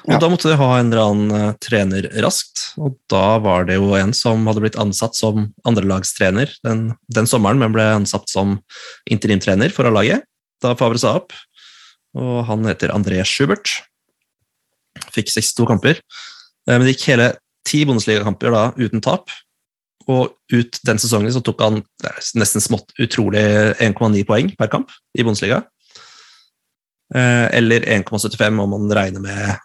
Og Ja. Da måtte de ha en eller annen eh, trener raskt, og da var det jo en som hadde blitt ansatt som andrelagstrener den, den sommeren, men ble ansatt som interimtrener for A-laget da Favre sa opp. Og han heter André Schubert. Fikk 62 kamper. Eh, Men det gikk hele ti Bundesliga-kamper da uten tap. Og ut den sesongen så tok han nesten smått utrolig 1,9 poeng per kamp i Bundesliga. Eh, Eller 1,75 om man regner med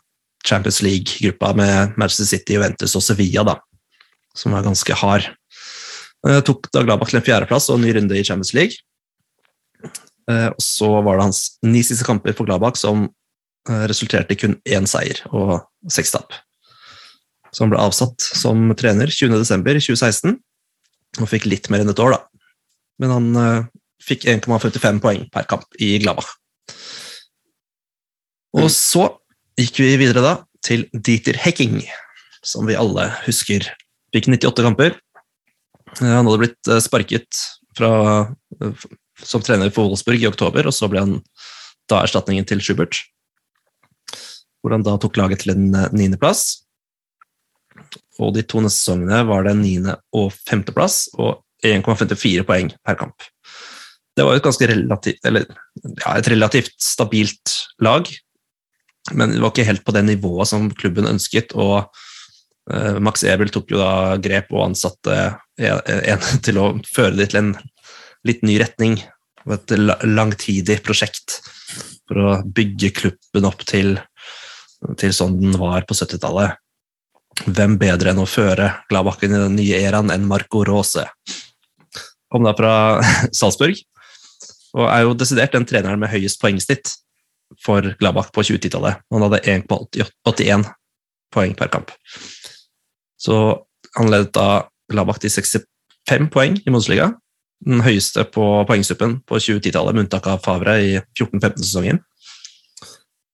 Champions League-gruppa med Manchester City, Juventus og Sevilla, da, som var ganske hard. Eh, Tok da Gladbach til en fjerdeplass og en ny runde i Champions League. Eh, Og så var det hans ni siste kamper for Gladbach som eh, resulterte i kun én seier og seks tap. Så han ble avsatt som trener 20.12.2016 og fikk litt mer enn et år, da. Men han eh, fikk 1,55 poeng per kamp i Gladbach. Og så gikk vi videre da til Dieter Hecking, som vi alle husker. Fikk 98 kamper. Eh, Han hadde blitt eh, sparket fra, eh, som trener for Wolfsburg i oktober, og så ble han da erstatningen til Schubert. Hvor han da tok laget til en niendeplass. Og de to neste sesongene var det niende- og femteplass og 1,54 poeng per kamp. Det var jo et ganske relativt, eller, ja, et relativt stabilt lag, men det var ikke helt på det nivået som klubben ønsket, og Eh, Max Ebel tok jo da grep og ansatte en, til å føre det til en litt ny retning. Et langtidig prosjekt for å bygge klubben opp til, til sånn den var på 70-tallet. Hvem bedre enn å føre Gladbakken i den nye æraen enn Marco Rose? Kom da fra Salzburg, og er jo desidert den treneren med høyest poengsnitt for Gladbach på 2010-tallet. Han hadde 1,81 poeng per kamp. Så han ledet da Gladbach til 65 poeng i Monsliga. Den høyeste på poengstuppen på 2010-tallet, med unntak av Favre i 14-15-sesongen.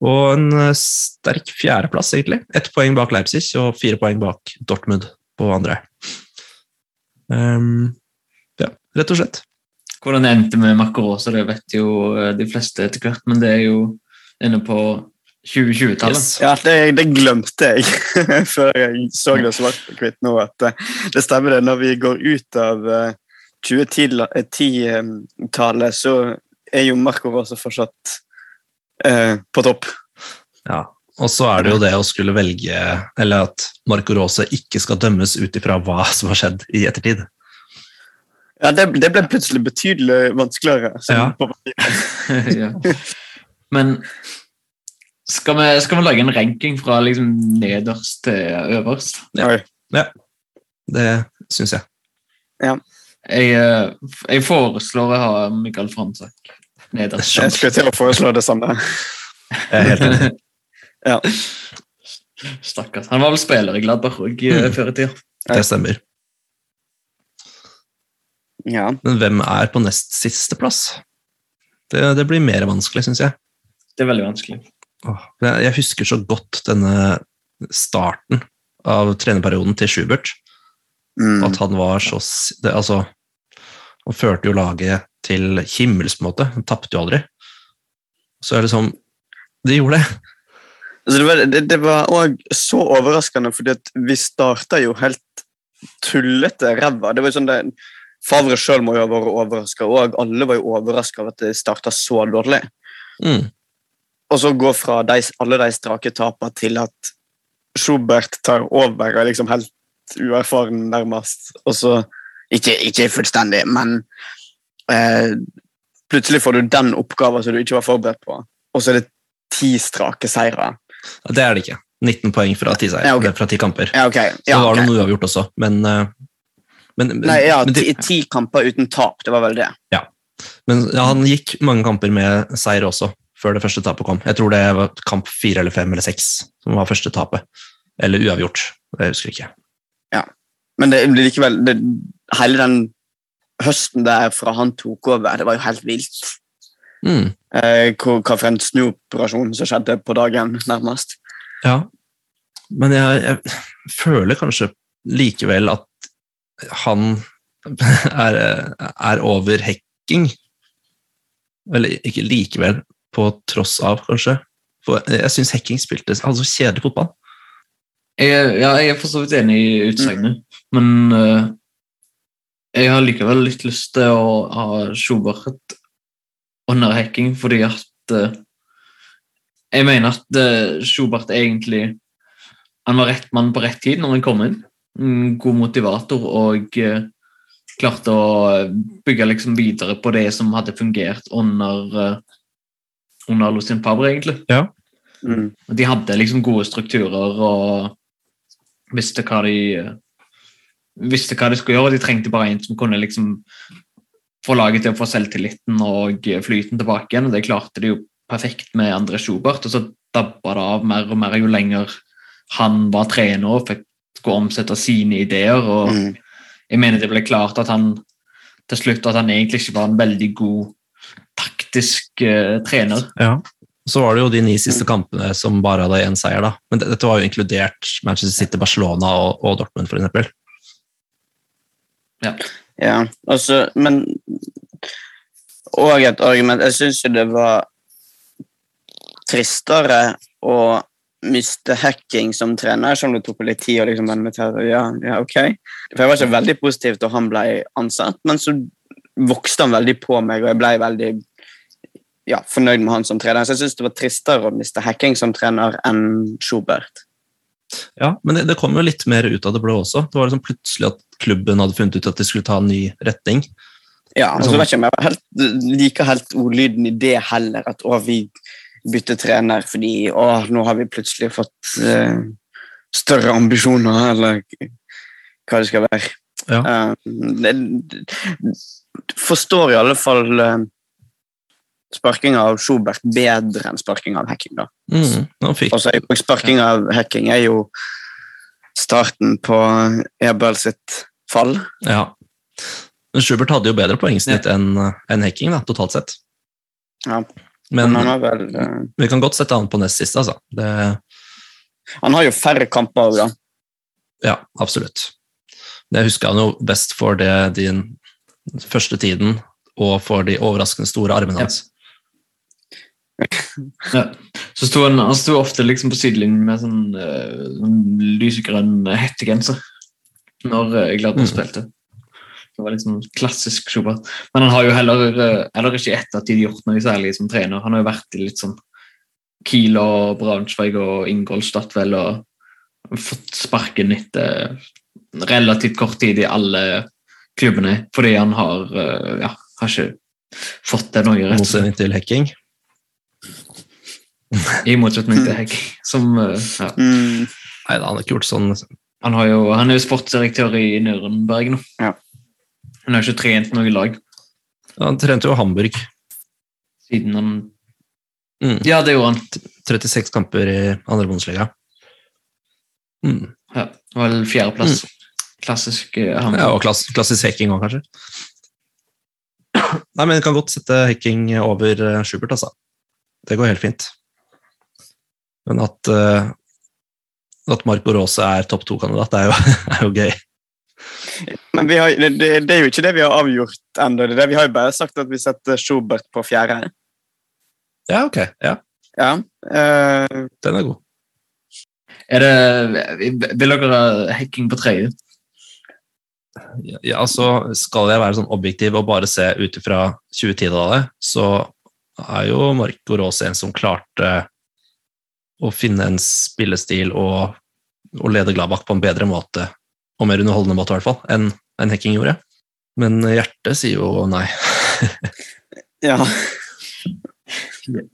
Og en eh, sterk fjerdeplass, egentlig. Ett poeng bak Leipzig og fire poeng bak Dortmund på andre. Um, ja, rett og slett. Hvordan det endte med Rosa, det vet jo eh, de fleste etter hvert, men det er jo inne på 2020-tallet. Yes. Ja, det, det glemte jeg før jeg så det svart på hvitt nå. at eh, Det stemmer det. Når vi går ut av eh, 2010-tallet, så er jo Markov også fortsatt eh, på topp. Ja, og så er det jo det å skulle velge Eller at Marco Rose ikke skal dømmes ut ifra hva som har skjedd i ettertid. Ja, Det, det ble plutselig betydelig vanskeligere. Ja. på ja. Men skal vi, skal vi lage en ranking fra liksom nederst til øverst? Ja, Det syns jeg. Jeg, eh, jeg foreslår å ha Mikael Fransak nederst. Jeg skulle til å foreslå det samme. Jeg er helt enig. Ja. Stakkars. Han var vel spiller i Gladbach òg Mm. før i tida. Det stemmer. Ja. Men hvem er på nest siste plass? Det, det blir mer vanskelig, syns jeg. Det er veldig vanskelig. Jeg. Husker så godt denne starten av trenerperioden til Schubert. Mm. At han var så det, Altså, han førte jo laget til himmels, på en måte. Han tapte jo aldri. Så er det sånn De gjorde det. Altså, det, var, det, det var også så overraskende, fordi vi starta jo helt tullete ræva. Det var jo sånn det, Favre sjøl må jo ha vært overraska, og alle var jo overraska over at det starta så dårlig. Mm. Og så gå fra de, alle de strake tapene til at Schubert tar over og er liksom helt uerfaren, nærmest. Og så Ikke, ikke fullstendig, men eh, plutselig får du den oppgaven som du ikke var forberedt på, og så er det ti strake seire. Det er det ikke. 19 poeng fra 10 seier, Ja, okay. fra 10 kamper. Ja, ok. Så var det okay. noe uavgjort også, men, eh, men, men, Nei, ja, men, ti, ti kamper uten tap, det var vel det. men ja, han gikk mange kamper med seier også, før det første tapet kom. Jeg tror det var kamp fire eller fem eller seks som var første tapet. Eller uavgjort. Det husker jeg ikke. Men det blir likevel det, Hele den høsten der fra han tok over, det var jo helt vilt. Mm. Eh, hvor, hva for en snuoperasjon som skjedde på dagen, nærmest. Ja, men jeg, jeg føler kanskje likevel at han er, er over hekking. Eller ikke likevel, på tross av, kanskje. For jeg syns hekking spilte altså kjedelig fotball. Jeg, ja, jeg er for så vidt enig i utsagnet, men uh, jeg har likevel litt lyst til å ha Schubert under hacking, fordi at uh, Jeg mener at uh, Schubert egentlig Han var rett mann på rett tid når han kom inn. God motivator og eh, klarte å bygge liksom videre på det som hadde fungert under uh, under Lucien faber, egentlig. Mm. De hadde liksom gode strukturer og visste hva de visste hva de skulle gjøre. De trengte bare en som kunne liksom få laget til å få selvtilliten og flyten tilbake igjen. og Det klarte de jo perfekt med André Schubert. og Så dabba det av mer og mer jo lenger han var trener og fikk skulle omsette sine ideer. og Mm. Jeg mener det ble klart at han til slutt at han egentlig ikke var en veldig god taktisk eh, trener. Ja. Så var det jo de ni siste kampene som bare hadde én seier, da. Men dette var jo inkludert Manchester City, Barcelona og, og Dortmund, for eksempel. Ja, altså, men Og et argument Jeg syns jo det var tristere å miste hacking som trener, selv om det tok litt tid å liksom vende meg til ja, ja, ok. For jeg var ikke veldig positiv at han ble ansatt, men så vokste han veldig på meg, og jeg ble veldig ja, fornøyd med han som trener. Så jeg syns det var tristere å miste hacking som trener enn Schubert. Ja, men det, det kom jo litt mer ut av det blå også. Det var liksom plutselig at klubben hadde funnet ut at de skulle ta en ny retning. Ja, og så vet ikke om jeg helt, liker helt ordlyden i det heller, at å, vi bytter trener fordi å, nå har vi plutselig fått uh, større ambisjoner, eller hva det skal være. Ja. Eh, det, forstår i alle fall uh, sparking av Schubert bedre enn sparking av Hacking. da. Mm, fikk, og sparking av Hacking er jo starten på Ebel sitt fall. ja. Men Schubert hadde jo bedre poengsnitt enn en hacking, da, totalt sett. Ja. Men Men han vel uh... vi kan godt sette han på nest siste, altså. Det, Han har jo færre kamper òg, da. ja, absolutt. Det husker han jo best for det din første tiden, og for de overraskende store armene Ja. hans. Ja. Så sto han, han sto ofte liksom på sidelinjen med sånn, uh, sånn lysegrønn hettegenser når uh, Gladbach Mm. spilte. Det var liksom klassisk Schubert. Men han har jo heller, uh, heller ikke ettertid gjort noe særlig som trener. Han har jo vært i litt sånn Kiel og Braunschweig og Ingolstadt vel, og fått sparken etter relativt kort tid i alle klubbene, fordi han har, ja, har ikke fått det noe rett. Motsetning til Hekking. I motsetning til Hegg. Som, eh, ja. Mm. Nei da, han har ikke gjort sånn han, har jo, han er jo sportsdirektør i Nürnberg nå. Ja. Han har ikke trent noe lag Han trente jo Hamburg. siden han Mm. Ja, det gjorde han. 36 kamper i andre bondesliga Mm. Ja, det var vel fjerdeplass. Klassisk Hamburg. Ja, og klass, klassisk Hekking òg, kanskje. Nei, men Vi kan godt sette Hekking over eh, Schubert, altså. Det går helt fint. Men at, uh, at Marco Rose er topp to-kandidat, det er jo, er jo gøy. Men vi har, det, det, er jo ikke det vi har avgjort ennå. Vi har jo bare sagt at vi setter Schubert på fjerde. Ja, ok. Ja, Ja. uh, Den er god. Er det, vil dere ha hacking på tredje? Ja, ja, altså, skal jeg være sånn objektiv og bare se ut ifra 2010-tallet, så er jo Marco Rose en som klarte å finne en spillestil og, og lede Gladbach på en bedre måte, og mer underholdende måte i hvert fall, enn en Hekking gjorde. Men hjertet sier jo nei. ja.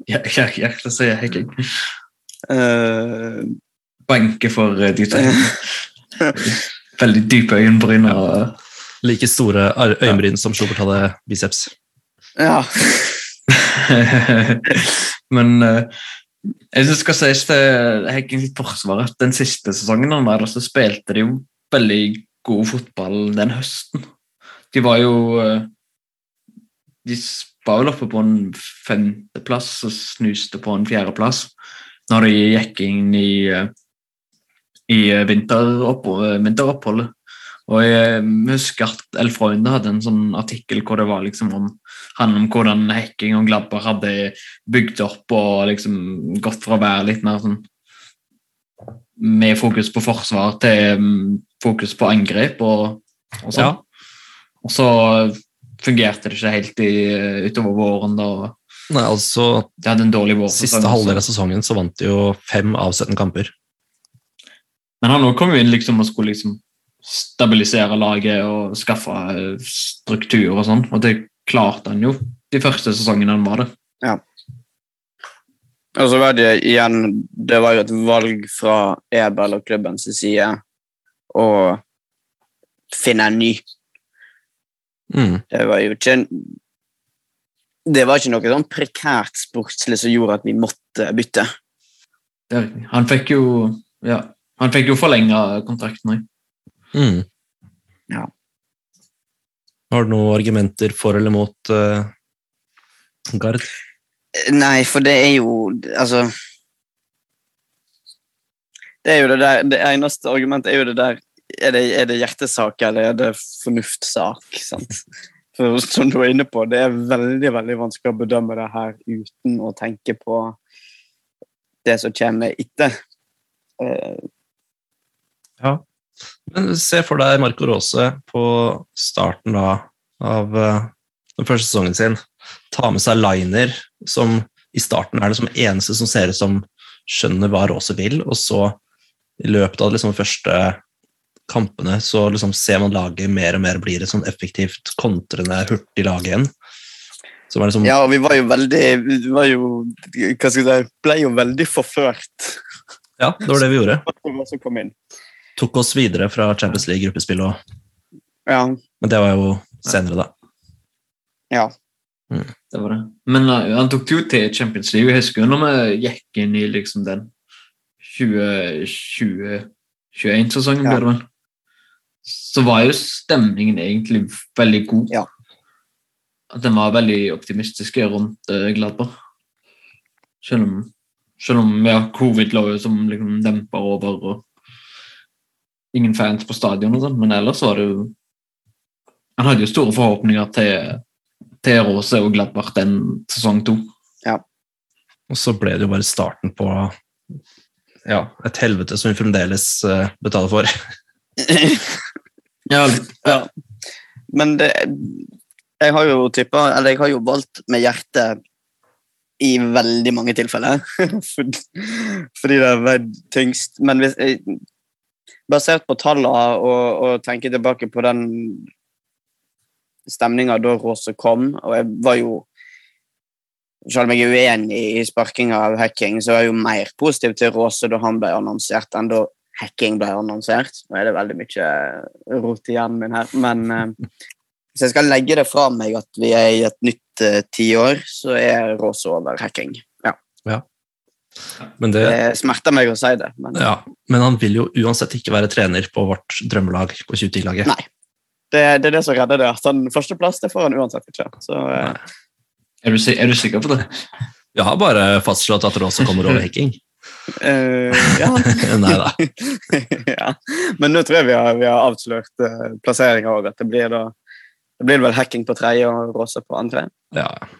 Ja, ja, ja, det sier hacking. Uh... Banke for eh, de tre. Veldig dype øyenbryn. og Like store øyenbryn som Schubert hadde biceps. ja. Men eh, jeg synes det skal sies til Heggen sitt forsvar at den siste sesongen han var der, så spilte de jo veldig god fotball den høsten. De var jo eh, De var vel oppe på en femteplass og snuste på en fjerdeplass når de gikk inn i, eh, i vinteropphold, vinteroppholdet. Og jeg husker at El Freunde hadde en sånn artikkel hvor det var liksom om, handlet om hvordan hacking og Gladbach hadde bygd opp og liksom gått fra å være litt mer sånn med fokus på forsvar til mm, fokus på angrep og, og sånn. Ja. Og så fungerte det ikke helt i, utover våren. da. Nei, altså, De hadde en dårlig vår. Siste halvdel av sesongen så vant de jo fem av 17 kamper. Men han òg kom jo inn liksom og skulle liksom stabilisere laget og skaffe eh, struktur og sånn, og det klarte han jo de første sesongene han var der. Og så var det igjen Det var jo et valg fra Ebel og klubbens side å finne en ny. Mm. Det var jo ikke en Det var ikke noe sånn prekært sportslig som gjorde at vi måtte bytte. Det. Han fikk jo ja, han fikk jo forlenga kontrakten òg. Mm. Ja. Har du noen argumenter for eller mot uh, Gard? Nei, for det er jo Altså Det er jo det der Det eneste argumentet er jo det der Er det, er det hjertesak, eller er det fornuftsak? Sant? For som du er inne på, det er veldig veldig vanskelig å bedømme det her uten å tenke på det som kommer etter. Eh, Men se for deg Marco Rose på starten da, av eh, den første sesongen sin. Ta med seg Liner, som i starten er det som eneste som ser ut som skjønner hva Rose vil, og så i løpet av liksom de første kampene så liksom ser man laget mer og mer blir et sånn effektivt, kontrende, hurtig lag igjen. Som liksom, Ja, og vi var jo veldig Vi var jo Hva skal jeg si Ble jo veldig forført. ja, det var det vi gjorde. Tok oss videre fra Champions League-gruppespill, og- Ja. men det var jo senere, da. ja. Det var det. Men uh, han tok det jo til Champions League. Jeg husker jo når vi gikk inn i liksom den 2020-21-sesongen, Ja. ble det vel. Så var jo stemningen egentlig veldig god. Ja. At den var veldig optimistisk rundt uh, Gladbach. Selv om, selv om ja, covid lå jo som liksom demper over og ingen fans på stadion og sånt, men ellers var det jo Han hadde jo store forhåpninger til til Rose og Gladbach den sesong to. Og så ble det jo bare starten på ja, et helvete som vi fremdeles eh, betaler for. Ja. Ja. Men det Jeg har jo tippa Eller jeg har jo valgt med hjertet i veldig mange tilfeller. Fordi fordi det har vært tyngst. Men hvis jeg, basert på tallene og, og tenke tilbake på den stemninga da Råse kom, og jeg var jo selv om jeg er uenig i sparkinga av hacking, så er jeg jo mer positiv til Råse da han ble annonsert, enn da hacking ble annonsert. Nå er det veldig mye rot i hjernen min her, men eh, hvis jeg skal legge det fra meg at vi er i et nytt uh, tiår, så er Råse over hacking. Men, det, det smerter meg å si det, men ja, men han vil jo uansett ikke være trener på vårt drømmelag på 2010-laget. Nei. det, det er det som redder det. Han førsteplass det får han uansett ikke. Så eh, Er, du, er du sikker på det? Vi har bare fastslått at Råse kommer over hacking. Uh, ja. Nei da. ja. Men nå tror jeg vi har, vi har avslørt uh, plasseringa òg. At det blir da det blir vel hacking på tredje og Råse på andre. Ja, jeg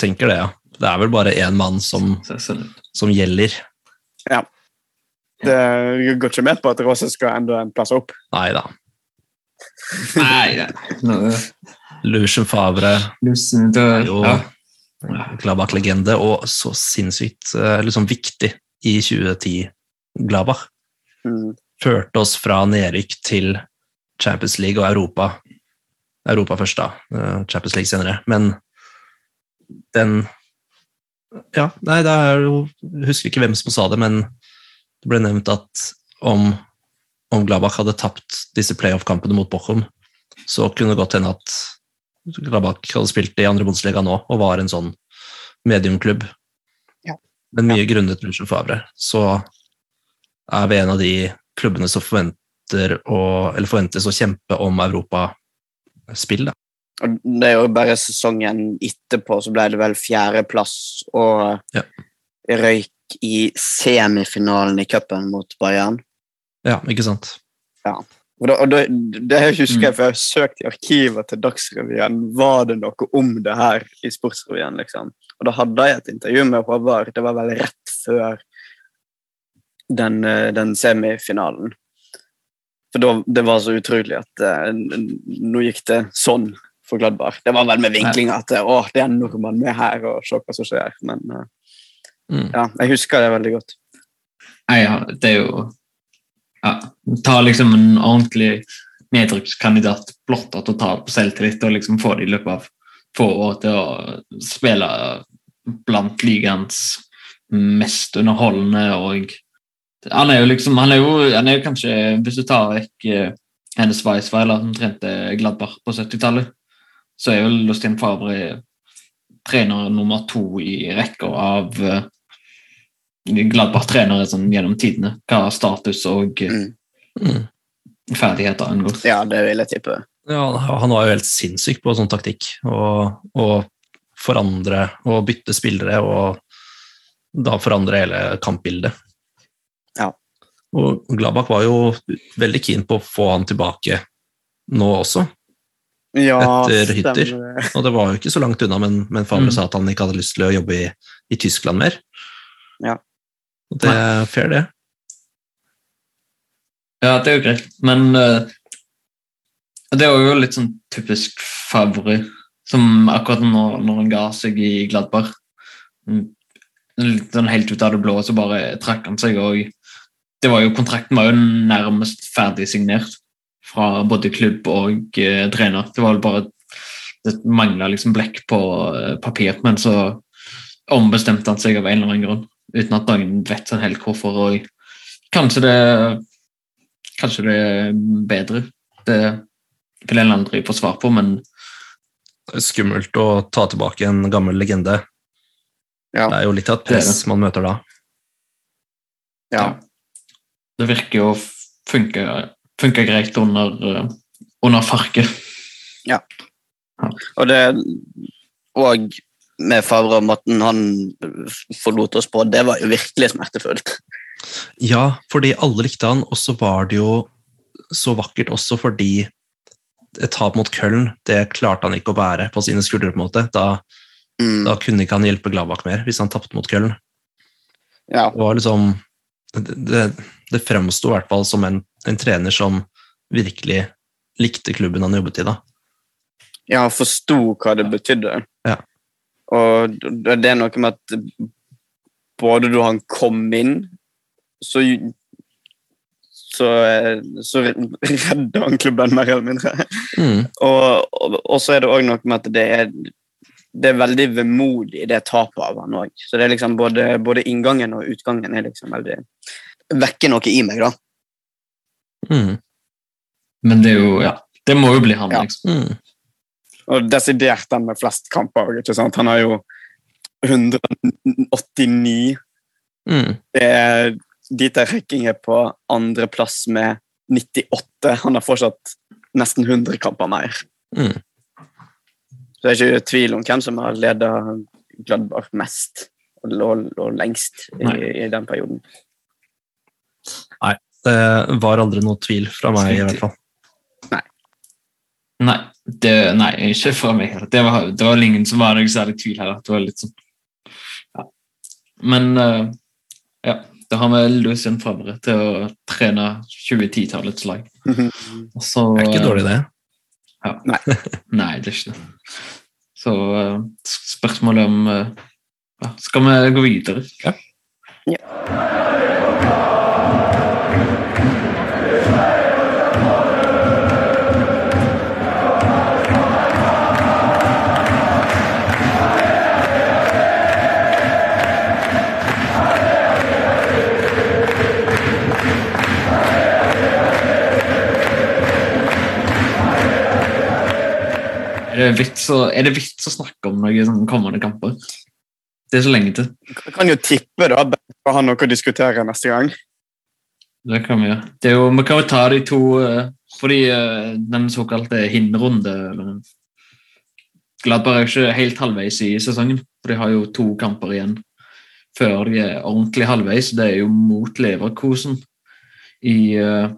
tenker det, ja. Det er vel bare én mann som, som gjelder. Det går ikke med på at Rose skal enda en plass opp. Nei da. Nei, da. Lucien Favre, Lusen, er jo ja. Gladbach-legende, og så sinnssykt eh, liksom viktig i 2010 Gladbach. Mm. Førte oss fra nedrykk til Champions League og Europa. Europa først, da. eh, Champions League senere. Men den Ja, nei, det er jo husker ikke hvem som sa det, men det ble nevnt at om, om Gladbach hadde tapt disse playoff-kampene mot Bochum, så kunne det godt hende at Gladbach hadde spilt i andre Bundesliga nå og var en sånn mediumklubb. Ja. Men mye grunnet Lucio Favre, så er vi en av de klubbene som forventer å, eller forventes å kjempe om europaspill. Det er jo bare sesongen etterpå så ble det vel fjerdeplass og Ja. røyk i semifinalen i cupen mot Bayern. Ja, ikke sant? Og, da, og da, det husker Mm. jeg, for jeg har søkt i arkivet til Dagsrevyen. Var det noe om det her i Sportsrevyen? liksom? Og da hadde jeg et intervju med Håvard. Det var vel rett før den, eh, den semifinalen. For da, det var så utrolig at n- nå gikk det sånn for Gladbach. Det var vel med vinklinga at å, det er nordmann med her, og se hva som skjer. Men eh, Mm. ja, jeg husker det veldig godt. Nei, ja, det er jo ja, Ta liksom en ordentlig nedrykkskandidat blotta totalt på selvtillit og liksom få det i løpet av få år til å spille blant ligaens mest underholdende og Han er jo liksom Han er jo, han er jo kanskje, hvis du tar vekk eh, Hennes Weisweiler, som trente Gladbach på 70-tallet, så er jo Lustin Favre trener nummer to i rekka av uh, Gladbach-trenere sånn, gjennom tidene, hva status og eh, Mm. Mm. ferdigheter angår. Ja, det vil jeg tippe. Ja, han var jo helt sinnssyk på sånn taktikk. Og, og forandre og bytte spillere, og da forandre hele kampbildet. Ja. Og Gladbach var jo veldig keen på å få han tilbake nå også. Ja, Etter hytter. stemmer. Og det var jo ikke så langt unna, men, men Favre Mm. sa at han ikke hadde lyst til å jobbe i, i Tyskland mer. Ja. Og det er fair, det. Ja, det er jo greit, men uh, det er jo litt sånn typisk Favre, som akkurat når, når han ga seg i Gladbar mm, sånn helt ut av det blå, så bare trakk han seg og det var jo Kontrakten var jo nærmest ferdig signert fra både klubb og eh, trener. Det var vel bare det mangla liksom blekk på eh, papir, men så ombestemte han seg av en eller annen grunn, uten at noen vet sånn helt hvorfor. og Kanskje det Kanskje det er bedre. Det vil en aldri få svar på, men Det er skummelt å ta tilbake en gammel legende. Ja. Det er jo litt av et press man møter da. ja. det virker jo å funke, funke greit under, eh, under farket. Og det Og med Favre og måten han forlot oss på, det var jo virkelig smertefullt. Ja, fordi alle likte han, og så var det jo så vakkert også fordi et tap mot Köln, det klarte han ikke å bære på sine skuldre. på en måte. Da, Mm. da kunne ikke han hjelpe Gladbach mer hvis han tapte mot Köln. Ja. Det var liksom Det, det, det fremsto i hvert fall som en, en trener som virkelig likte klubben han jobbet i. da. ja, han forsto hva det betydde. Ja. Og det er noe med at både da han kom inn, så så, så redda han klubben mer eller mindre. Mm. Og, og, og så er det òg noe med at det er, det er veldig vemodig, det tapet av han òg. Så det er liksom både, både inngangen og utgangen er liksom veldig Vekker noe i meg, da. Mm. Men det er jo Ja, det må jo bli han, Ja. liksom. Mm. Og desidert den med flest kamper. ikke sant? Han har jo 189. Mm. Det er Dieter Rekking er på andreplass med 98. Han har fortsatt nesten 100 kamper mer. Mm. Så det er ikke tvil om hvem som har ledet Gladbach mest og lengst i, i den perioden. Det var aldri noe tvil fra meg, i hvert fall. Nei, det, nei, ikke fra meg heller. Det var, det var ingen som var noe særlig tvil her. Det var litt sånn ja. Men uh, ja, da har vi Lucien Favre til å trene 2010-tallets lag. Så, Det er ikke dårlig, det. Nei, det er ikke det. Så uh, spørsmålet om uh, Skal vi gå videre? Ja. Er vits å, er det vits å snakke om noen sånn kommende kamper? Det er så lenge til. Jeg kan jo tippe da, bare ha noe å diskutere neste gang. Det kan vi gjøre. Det er jo, vi kan jo ta de to eh, Fordi eh, den såkalte hinrunde eller- er jo ikke helt halvveis i sesongen. For de har jo to kamper igjen før de er ordentlig halvveis. Det er jo mot Leverkosen i uh,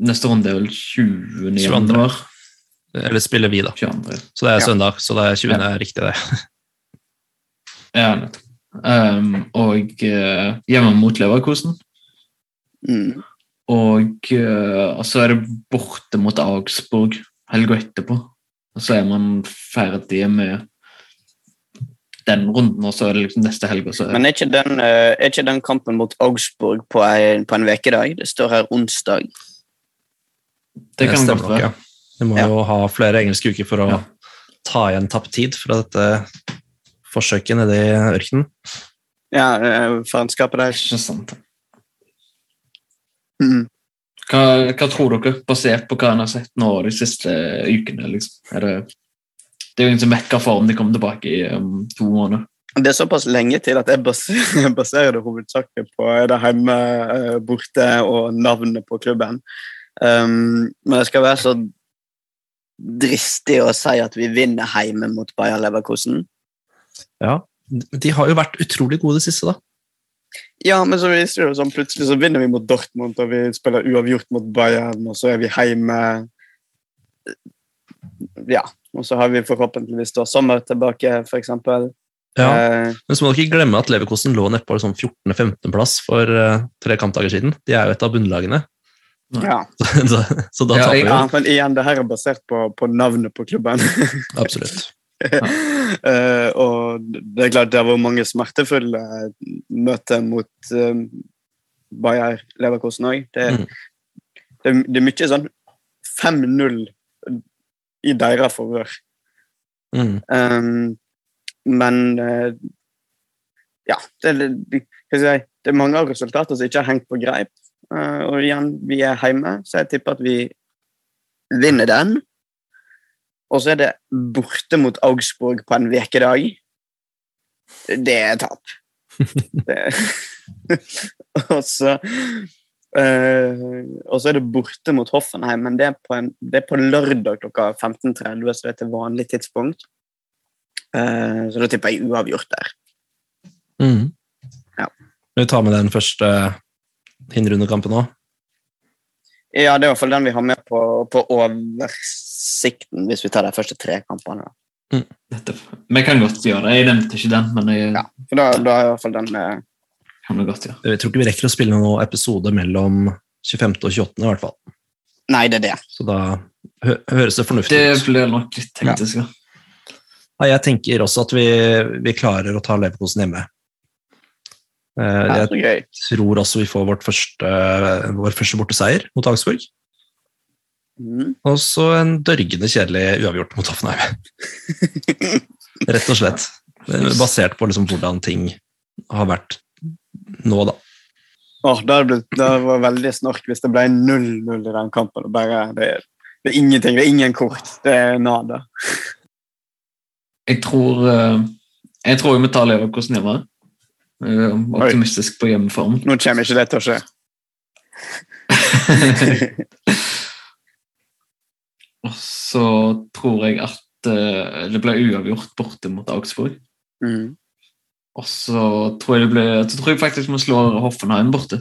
neste runde er vel 20. 22.. januar. Eller spiller vi, da. 22. Så det er Ja. søndag, så det er 20. er riktig, det. Ja, nettopp. Um, og uh, hjemme mot Leverkosen. Mm. Og, uh, og så er det borte mot Augsburg helga etterpå. Og så er man ferdig med den runden, og så er det liksom neste helg. er Men er ikke, den, uh, er ikke den kampen mot Augsburg på, ei, på en ukedag? Det står her onsdag. Det kan det godt være. ja. Vi må Ja. jo ha flere engelske uker for å Ja. ta igjen tapt tid fra dette forsøket nede i ørkenen. Ja, eh, faenskapet der. Ikke sant. Mm. Hva, hva tror dere, basert på hva en har sett nå de siste ukene? Liksom? Er det, det er jo ingen som vet for om de kommer tilbake i um, to måneder. Det er såpass lenge til at jeg baserer, baserer det hovedsakelig på er det hjemme, eh, borte og navnet på klubben. Um, men jeg skal være så dristig å si at vi vinner hjemme mot Bayer Leverkusen. Ja. De har jo vært utrolig gode det siste, da. Ja, men så viser det jo sånn plutselig så vinner vi mot Dortmund, og vi spiller uavgjort mot Bayern, og så er vi hjemme. Ja, og så har vi forhåpentligvis da sommer tilbake, eksempel. Ja. Eh, Men så må dere ikke glemme at Leverkosten lå nedpå sånn 14.-15.-plass for eh, tre kampdager siden. De er jo et av bunnlagene. Ja. så, så da Ja, taper jeg- vi ja, men igjen, det her er basert på, på navnet på klubben. Absolutt. uh, og det er klart det har vært mange smertefulle møter mot, eh, Bayer Leverkosten òg. Det, Mm. det, det er mye sånn 5-0 i deres forhør. Mm. Um, men uh, ja, det, det, det er mange av resultatene som ikke har hengt på greip. Eh, og igjen, vi er hjemme, så jeg tipper at vi vinner den. Og så er det borte mot Augsburg på en vekedag. Det er tap. og så eh, og så er det borte mot Hoffenheim, men det er på, en, det er på lørdag klokka 15.30, så det er til vanlig tidspunkt. Uh, så da tipper jeg uavgjort der. Mm. Ja. Vil vi ta med den første hinrundekampen òg? Ja, det er i hvert fall den vi har med på, på oversikten, hvis vi tar de første tre kampene. Nettopp. Vi kan godt gjøre det. Jeg nevnte ikke den, men jeg Ja. For da, da er i hvert fall den eh, kan vi godt gjøre. Jeg tror ikke vi rekker å spille noen episode mellom 25. og 28. i hvert fall. Nei, det er det. Så da hø høres det fornuftig ut. Det blir nok litt hektisk. Ja. Ja, jeg tenker også at vi, vi klarer å ta Leverkosen hjemme. Eh, Jeg tror også vi får vårt første, vår første borteseier mot Augsburg. Mm. Og så en dørgende kjedelig uavgjort mot Hoffenheim. Rett og slett. Basert på liksom hvordan ting har vært nå, da. Oh, det, blitt, det var veldig snork hvis det ble 0-0 i den kampen. og Bare, det, er- det er ingenting, det er ingen kort. Det er nada. Jeg tror eh, Jeg tror vi tar Leverkosten hjemme. Jeg optimistisk optimistisk på hjemmeform. Nå kommer ikke det til å skje. Og så tror jeg at uh, det ble uavgjort borte mot Augsburg. Mm. Og så tror jeg det ble, så tror jeg faktisk vi slår Hoffenheim borte.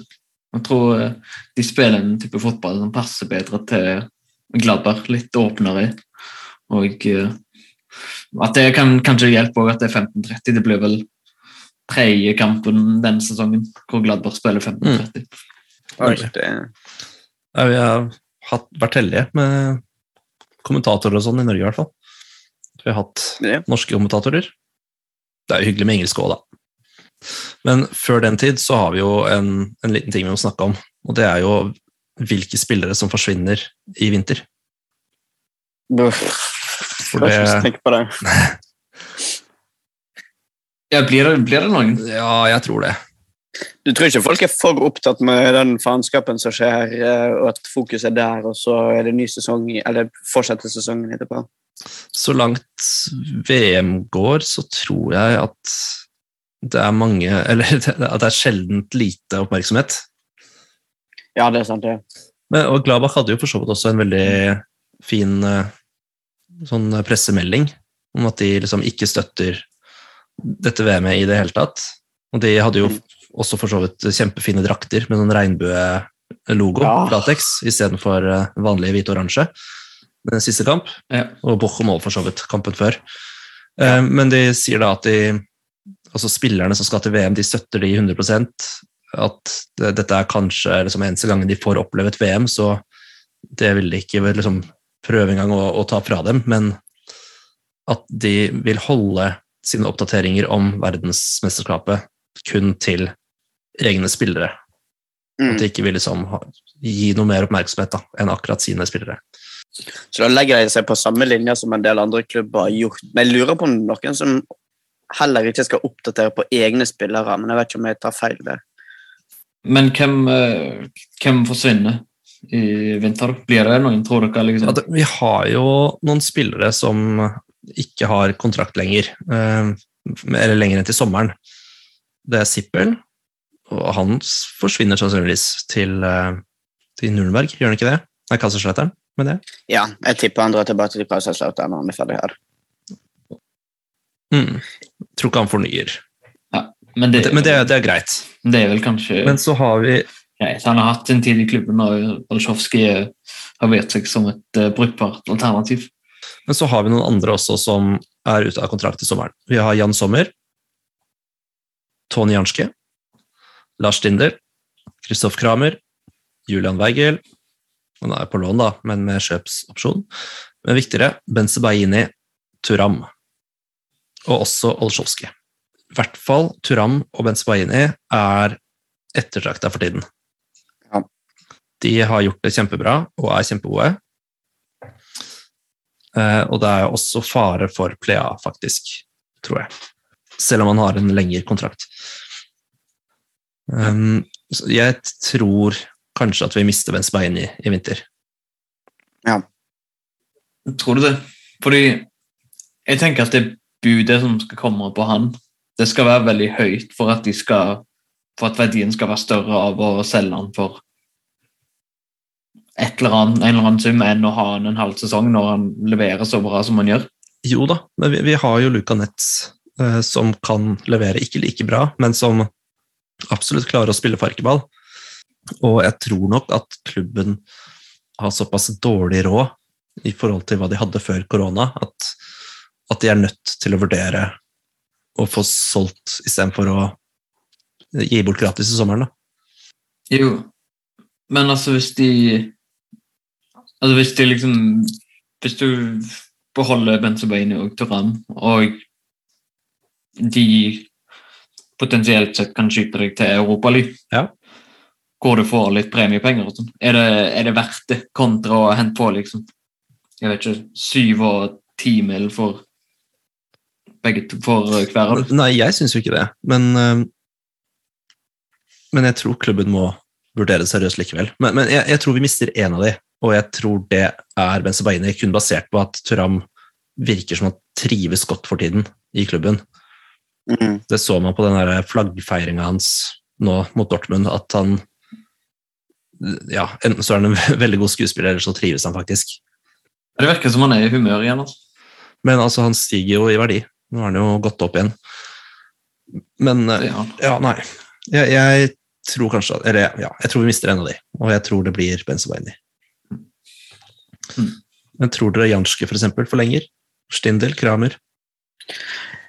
Jeg tror uh, de spiller en type fotball som passer bedre til Gladberg. litt åpnere. Og at det kan kanskje hjelpe også at det er 15-30. Det blir vel tredje kampen denne sesongen hvor Gladbach spiller 15-30. Mm. Ja, vi har hatt, vært heldige med kommentatorer og sånn i Norge, i hvert fall. Vi har hatt Ja. norske kommentatorer. Det er jo hyggelig med engelsk òg, da. Men før den tid så har vi jo en, en liten ting vi må snakke om, og det er jo hvilke spillere som forsvinner i vinter. Uff. For det, tenke på det. Ja, blir det, blir det noen? ja, jeg tror det. Du tror ikke folk er for opptatt med den faenskapen som skjer, eh, og at fokus er der, og så er det ny sesong, eller fortsetter sesongen etterpå? Så langt VM går, så tror jeg at det er mange Eller at det er sjeldent lite oppmerksomhet. Ja, det er sant, det. Men, og Gladbach hadde jo for så vidt også en veldig fin eh, sånn pressemelding om at de liksom ikke støtter dette VM-et i det hele tatt. Og de hadde jo også for så vidt kjempefine drakter med sånn regnbue-logo, Ja. latex, istedenfor uh, vanlig hvit-oransje. Den siste kamp, Ja. og Bochum òg, for så vidt kampen før. Ja. men de sier da at de, altså spillerne som skal til VM, de støtter de 100% At dette er kanskje liksom eneste gangen de får oppleve et VM, så det vil de ikke liksom prøve engang å, å ta fra dem, men at de vil holde sine oppdateringer om verdensmesterskapet kun til egne spillere. Mm. At de ikke vil liksom gi noe mer oppmerksomhet da, enn akkurat sine spillere. Så da legger de seg på samme linje som en del andre klubber har gjort. Men jeg lurer på om noen som heller ikke skal oppdatere på egne spillere, men jeg vet ikke om jeg tar feil der. Men hvem, eh, hvem forsvinner i vinter? Blir det noen, tror dere? Liksom? Ja, det, vi har jo noen spillere som ikke har kontrakt lenger, eh, eller lenger enn til sommeren. Det er Zippel, og han forsvinner sannsynligvis til, eh, til Nürnberg, gjør han ikke det? Nei, Kaiserslautern, med det. Ja, jeg tipper han drar tilbake til Kaiserslautern når han er ferdig her. Mm. Tror ikke han fornyer. men det, Men det, det er greit. det er vel kanskje Men så har vi greit. Han har hatt en tid i klubben, og Olsjovskij har vært seg som et uh, brukbart alternativ. Men så har vi noen andre også som er ute av kontrakt i sommeren. Vi har Jan Sommer, Tony Janske, Lars Dinder, Kristoff Kramer, Julian Weigel Han er på lån, da, men med kjøpsopsjon. Men viktigere, Benzebaini, Turam. Og også Olsjovskij. I hvert fall Turam og Benzebaini er ettertrakta for tiden. De har gjort det kjempebra og er kjempegode. Eh, og det er også fare for Plea, faktisk, tror jeg. Selv om han har en lengre kontrakt. Um, jeg tror kanskje at vi mister Benzbein i, i vinter. Ja. Tror du det? Fordi jeg tenker at det budet som skal komme på han, det skal være veldig høyt for at, de skal, for at verdien skal være større av å selge han for eller annet, en eller annen sum enn å ha han en halv sesong når han leverer så bra som han gjør. Jo da, men vi, vi har jo Luca Netz eh, som kan levere ikke like bra, men som absolutt klarer å spille farkeball. Og jeg tror nok at klubben har såpass dårlig råd i forhold til hva de hadde før korona, at, at de er nødt til å vurdere å få solgt istedenfor å gi bort gratis i sommeren. Da. Jo, men altså hvis de Altså hvis de liksom Hvis du beholder Benzobaini og Turam, og de potensielt sett kan skyte deg til Europaligaen, Ja. hvor du får litt premiepenger og sånn, er, det- er det verdt det kontra å hente på liksom jeg vet ikke, syv og ti mil for begge for hver av? Nei, jeg syns jo ikke det, men eh, Men jeg tror klubben må vurdere det seriøst likevel. Men, men jeg, jeg tror vi mister én av de, og jeg tror det er Benzebaini, kun basert på at Turam virker som han trives godt for tiden i klubben. Mm. Det så man på den flaggfeiringa hans nå mot Dortmund, at han Ja, enten så er han en veldig god skuespiller, eller så trives han faktisk. Det virker som han er i humør igjen. altså. Men altså, han stiger jo i verdi. Nå har han jo gått opp igjen. Men eh, er han. Ja, nei. Jeg, jeg tror kanskje Eller ja, jeg tror vi mister en av de, og jeg tror det blir Benzobaini. Mm. Men tror dere Janske for eksempel forlenger? Stindel, Kramer?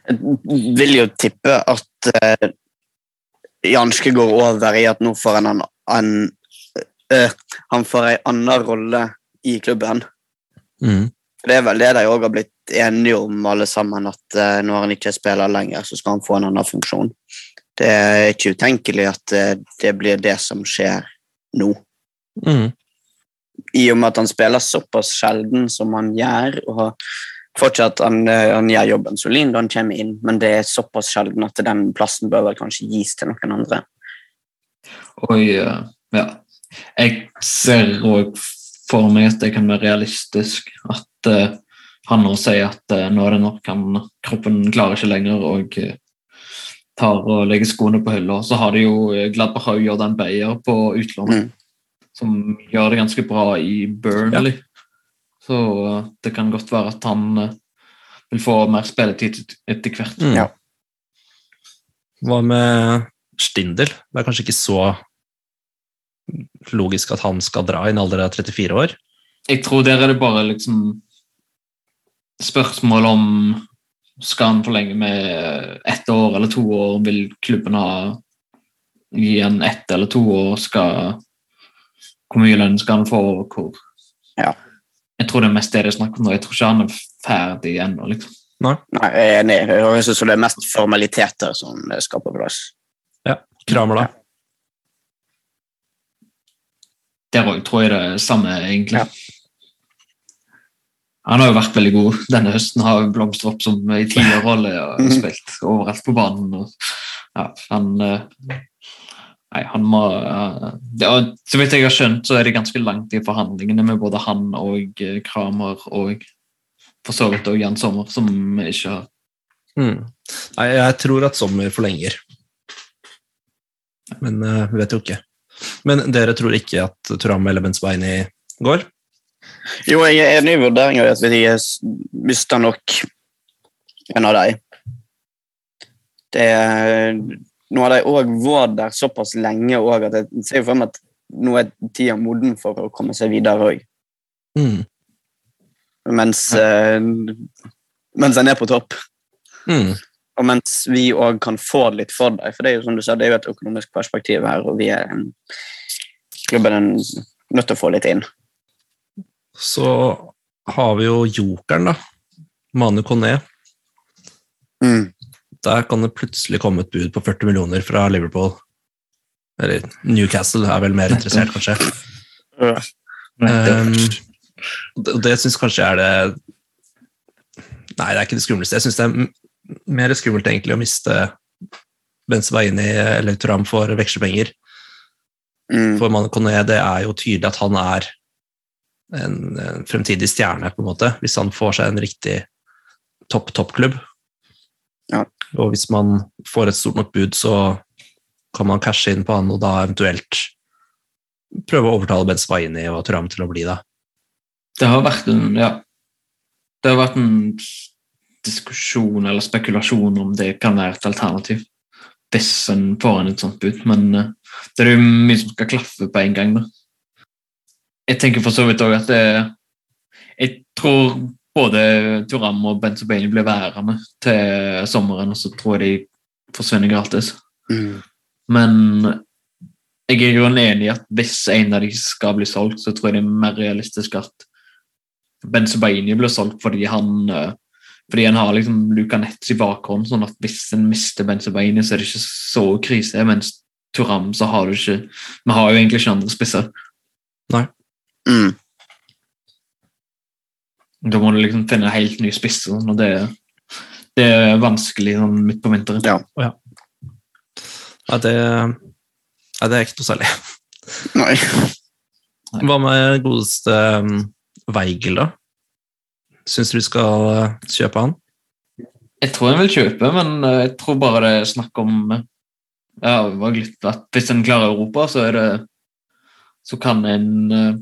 Jeg vil jo tippe at eh, Janske går over i at nå får han en, en eh, Han får en annen rolle i klubben. Mm. Det er vel det de òg har blitt enige om, alle sammen, at eh, når han ikke spiller lenger, så skal han få en annen funksjon. Det er ikke utenkelig at eh, det blir det som skjer nå. Mm. I og med at han spiller såpass sjelden som han gjør, og fortsatt han, eh, han gjør jobben solid da han kommer inn, men det er såpass sjelden at den plassen bør vel kanskje gis til noen andre. Og eh, ja, jeg ser òg for meg at det kan være realistisk at uh, han nå sier at uh, nå er det nok, han, kroppen klarer ikke lenger og uh, tar og legger skoene på hylla. Så har de jo Gladbach har jo Jordan Beyer på utlån, Mm. Som gjør det ganske bra i Burnley. Så eh, det kan godt være at han eh, vil få mer spilletid etter hvert. Mm. Ja. Hva med Stindel? Det er kanskje ikke så logisk at han skal dra i en alder av 34 år. Jeg tror der er det bare liksom spørsmål om skal han forlenge med ett år eller to år? Vil klubben ha gi han ett eller to år? Skal, hvor mye lønn skal han få? og Hvor? Ja. Jeg tror det er mest det det er snakk om nå. Jeg tror ikke han er ferdig ennå. Liksom. Nei, jeg er enig. Jeg synes det er mest formaliteter som skal på plass. Kramer, da? Der òg tror jeg det er samme, egentlig. Ja. Han har jo vært veldig god denne høsten. Har jo blomstret opp som i tidligere rolle og spilt overalt på banen. Og, ja, han eh, Nei, han må eh, det, Så vidt jeg har skjønt, så er det ganske langt i forhandlingene med både han og eh, Kramer og for så vidt òg Jan Sommer, som ikke har Mm. Nei, jeg tror at Sommer forlenger. Men eh, vi vet jo ikke. Men dere tror ikke at Turam eller Benzbeini går? Jo, jeg er enig i vurderinga at vi mister nok en av dem. Det er, nå har de òg vært der såpass lenge også, at jeg ser for meg at nå er tida moden for å komme seg videre òg. Mm. Mens, eh, mens en er på topp. Mm. Og mens vi òg kan få det litt for dem. For det er jo som du sa, det er jo et økonomisk perspektiv her, og vi er en, klubben er nødt til å få litt inn. Så har vi jo jokeren, da. Manu Conné. Mm. Der kan det plutselig komme et bud på 40 millioner fra Liverpool. Eller Newcastle er vel mer interessert, kanskje. Um, det det syns kanskje er det Nei, det er ikke det skumleste. Jeg syns det er mer skummelt egentlig å miste Benzebaini eller Turam for vekslepenger. Mm. For Manu Kone, det er jo tydelig at han er en, en fremtidig stjerne, på en måte, hvis han får seg en riktig topp-toppklubb. Ja. Og hvis man får et stort nok bud, så kan man cashe inn på han, og da eventuelt prøve å overtale Benzebaini og Turam til å bli det. Det har vært en ja. Det har vært en diskusjon eller spekulasjon om det kan være et alternativ hvis en får inn et sånt bud, men eh, det er jo mye som skal klaffe på en gang. da. Jeg tenker for så vidt òg at det Jeg tror både Turam og Benzobaini blir værende til sommeren, og så tror jeg de forsvinner gratis. Mm. Men jeg er jo enig i at hvis en av de skal bli solgt, så tror jeg det er mer realistisk at Benzobaini blir solgt fordi han eh, fordi han har liksom Luca Nets i bakhånd, sånn at hvis en mister Benzobaini, så er det ikke så krise. Mens Turam så har du ikke Vi har jo egentlig ikke andre spisser. Nei. Mm. Da må du liksom finne en helt ny spiss, og sånn, og det, det er vanskelig sånn midt på vinteren. Ja. Ja, det, ja, det er ikke noe særlig. Nei. Hva med godeste um, Weigel, da? Syns du vi skal uh, kjøpe han? Jeg tror jeg vil kjøpe, men eh, jeg tror bare det er snakk om eh, ja, det var litt at Hvis en klarer Europa, så er det så kan en uh,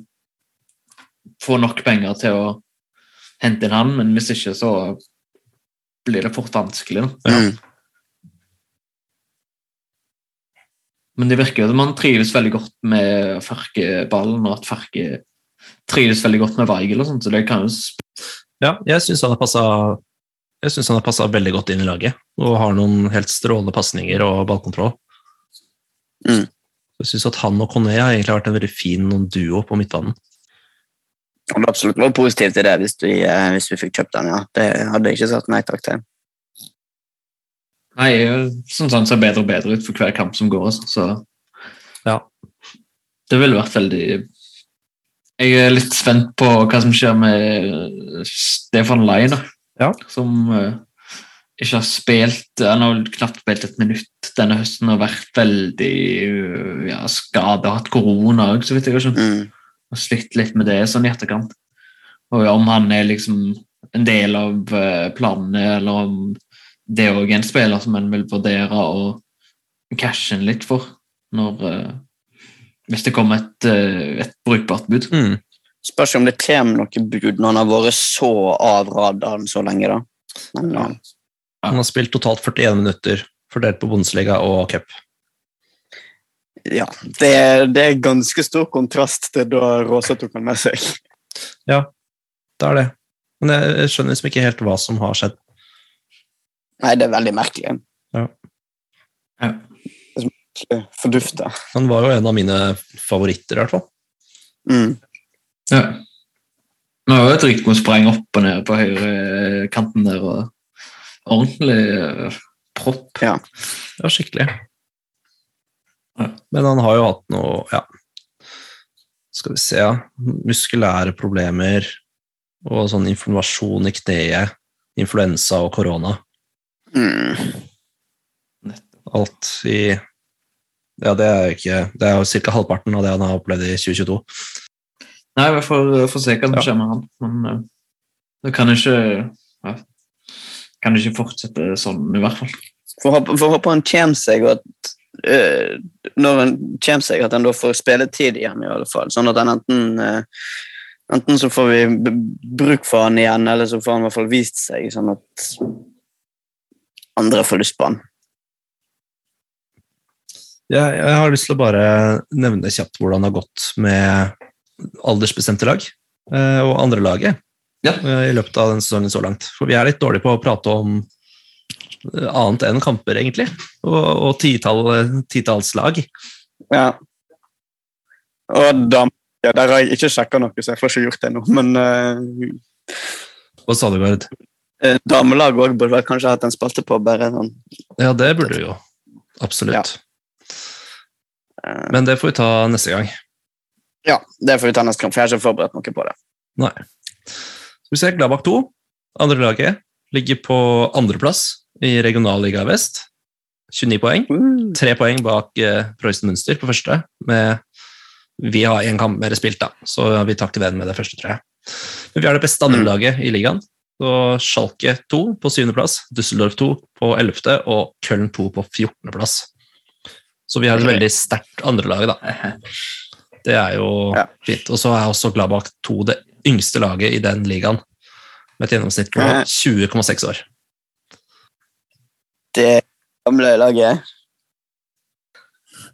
få nok penger til å hente inn han, men hvis ikke, så blir det fort vanskelig. Da. Mm. Men det virker jo at man trives veldig godt med Farke-ballen, og at Farke trives veldig godt med Weigel, og sånt, så det kan jo Ja, jeg syns han har passa jeg synes han har passa veldig godt inn i laget og har noen helt strålende pasninger og ballkontroll. Mm. Jeg syns at han og Conné har egentlig vært en veldig fin duo på midtbanen. Hadde absolutt vært positiv til det hvis vi, eh, hvis vi fikk kjøpt den. ja. Det hadde jeg ikke sagt nei takk til. Nei, sånn sånn ser bedre og bedre ut for hver kamp som går, altså, så Ja. Det ville vært veldig Jeg er litt spent på hva som skjer med Stefan Lai. Ja. Som eh, ikke har spilt Han har knapt spilt et minutt denne høsten og vært veldig uh, ja, skada, hatt korona òg, så vidt jeg har skjønt. Mm. Og slitt litt med det sånn i etterkant. Og om han er liksom en del av eh, planene, eller om det òg er en spiller som en vil vurdere å cashe inn litt for når eh, Hvis det kommer et, eh, et brukbart bud. Mm. Spørs om det kommer noe bud når han har vært så av radaren så lenge, da. Men, Ja. Han har spilt totalt 41 minutter, fordelt på Bundesliga og cup. Ja. Det, er- det er ganske stor kontrast til da Råsa tok den med seg. Ja, Det er det. Men jeg, jeg skjønner liksom ikke helt hva som har skjedd. Nei, det er veldig merkelig. Ja. Fordufta. Han var jo en av mine favoritter, i hvert fall. Mm. Ja. Nå har jo et rykte om å sprenge opp og ned på høyrekanten der. og Ordentlig eh, propp. Ja, skikkelig. Men han har jo hatt noe ja. Skal vi se ja. Muskulære problemer og sånn informasjon i kneet, influensa og korona. Mm. Alt i Ja, det er jo ikke Det er jo ca. halvparten av det han har opplevd i 2022. Nei, vi får, får se hva som skjer med han. Men eh, det kan ikke ja, Kan ikke fortsette sånn, i hvert fall. Får håpe, han kommer seg, og at når han kommer seg, at han da får spilletid igjen, i alle fall. Sånn at han enten øh, Enten så får vi bruk for han igjen, eller så får han i hvert fall vist seg, sånn at andre får lyst på han. Jeg, jeg har lyst til å bare nevne kjapt hvordan det har gått med aldersbestemte lag eh, og andre laget Ja. eh, i løpet av den sesongen så langt. For vi er litt dårlige på å prate om eh, annet enn kamper, egentlig, og, og titall, titalls lag. Ja. Og da, ja, Der har jeg ikke sjekka noe, så jeg får ikke gjort det nå. Men uh, Hva sa du, Gard? Damelag òg burde vel kanskje hatt en spalte på. bare sånn. Ja, det burde du jo. Absolutt. Ja. Eh, Men det får vi ta neste gang. Ja, det får vi ta neste gang, for jeg har ikke forberedt noe på det. Nei. Så vi ser Gladbach 2, andre laget, ligger på andreplass i regionalliga vest. 29 poeng. Tre poeng bak eh, Preussen Münster på første. Med, vi har én kamp mer spilt, da, så vi tar ikke den med det første, tror jeg. Men vi har det beste andre laget i ligaen. Så Schalke 2 på syvendeplass, Düsseldorf 2 på ellevte og Köln 2 på fjortendeplass. Så vi har et veldig sterkt andrelag, da. Det er jo Ja. fint. Og så er også Gladbach 2 det yngste laget i den ligaen, med et gjennomsnitt på 20,6 år. Det gamle laget.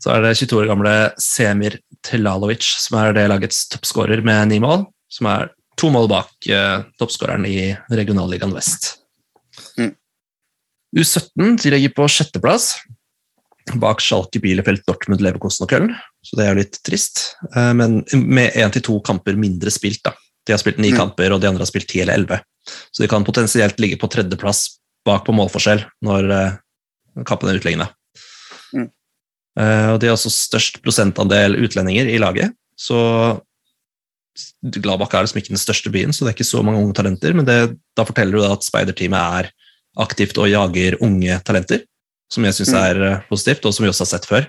Så er det 22 år gamle Semir Telalovic som er det lagets toppskårer med ni mål. Som er to mål bak eh, toppskåreren i regionalligaen vest. Mm. U17 de ligger på sjetteplass, bak Schalke, Bielefeld, Dortmund, Leverkosten og Köln. Så det er jo litt trist. Eh, men med én til to kamper mindre spilt. da. De har spilt ni Mm. kamper, og de andre har spilt ti eller elleve. Så de kan potensielt ligge på tredjeplass bak på målforskjell når eh, kampen er utliggende. Mm. Eh, og de har også størst prosentandel utlendinger i laget. Så Gladbakk er liksom ikke den største byen, så det er ikke så mange unge talenter. Men det, da forteller du da at speiderteamet er aktivt og jager unge talenter. Som jeg syns Mm. er mm. positivt, og som vi også har sett før.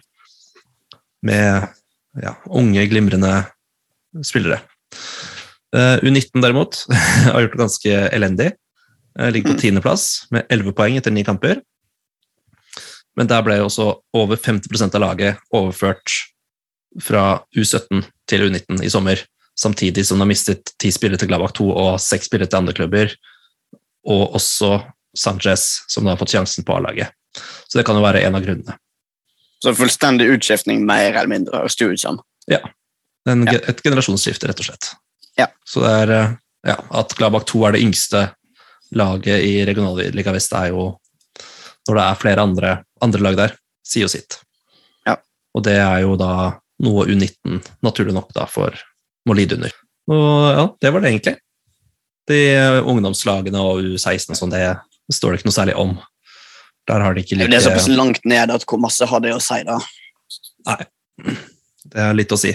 Med ja, unge, glimrende spillere. Uh, U19 derimot har gjort det ganske elendig. Eh, ligger på tiendeplass med 11 poeng etter ni kamper. Men der ble også over 50% av laget overført fra U17 til U19 i sommer, samtidig som de har mistet ti spillere til Gladbach 2 og seks spillere til andre klubber, og også Sanchez, som da har fått sjansen på A-laget. Så det kan jo være en av grunnene. Så fullstendig utskiftning, mer eller mindre, høres det ut som. En, Ja. Et generasjonsskifte, rett og slett. Ja. Så det er eh, ja, at Gladbach 2 er det yngste laget i regionalliga vest, er jo når det er flere andre, andre lag der, sier jo sitt. Ja. Og det er jo da noe U19 naturlig nok da for må lide under. Og ja, det var det egentlig. De ungdomslagene og U16 og sånn, det står det ikke noe særlig om. Der har de ikke Det er såpass langt ned at hvor masse har det å si, da? Nei. Det er litt å si.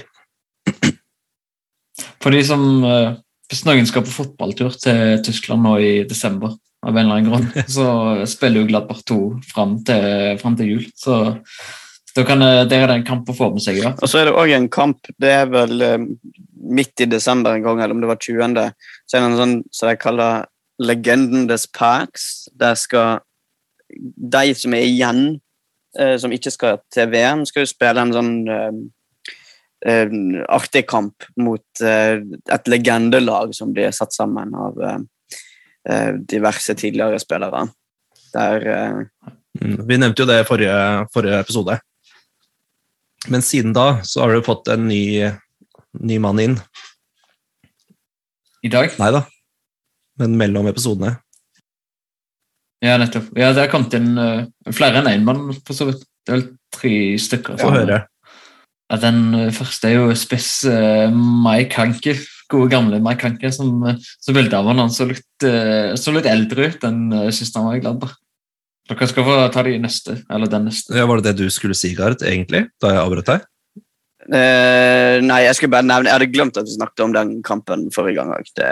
For de som eh, Hvis noen skal på fotballtur til Tyskland nå i desember, av en eller annen grunn, så spiller jo Gladbach 2 fram til, fram til jul. Så da kan det, der er det en kamp å få med seg. Ja. Og så er det òg en kamp, det er vel eh, midt i desember en gang, eller om det var 20. Så er det en sånn som de kaller Legenden des Parks. Der skal de som er igjen, eh, som ikke skal til VM, skal jo spille en sånn eh, eh, artig kamp mot eh, et legendelag som blir satt sammen av eh, eh, diverse tidligere spillere. Der eh, Mm, Vi nevnte jo det i forrige, forrige episode. Men siden da så har du fått en ny, ny mann inn. I dag? Nei da, men mellom episodene. Ja, nettopp. Ja, det har kommet inn uh, flere enn én mann, for så vidt. Det er vel tre stykker. Få høre. Ja, den eh, første er jo spiss uh, Mike Hanke. Gode, gamle Mike Hanke, som, uh, som bildet av han. Han så litt, eh, så litt eldre ut enn uh, sist han var i Gladbach. Dere skal få ta de neste, eller den neste. Ja, var det det du skulle si, Gard, egentlig? Da jeg avbrøt deg? Uh, nei, jeg skulle bare nevne Jeg hadde glemt at vi snakket om den kampen forrige gang òg. Det,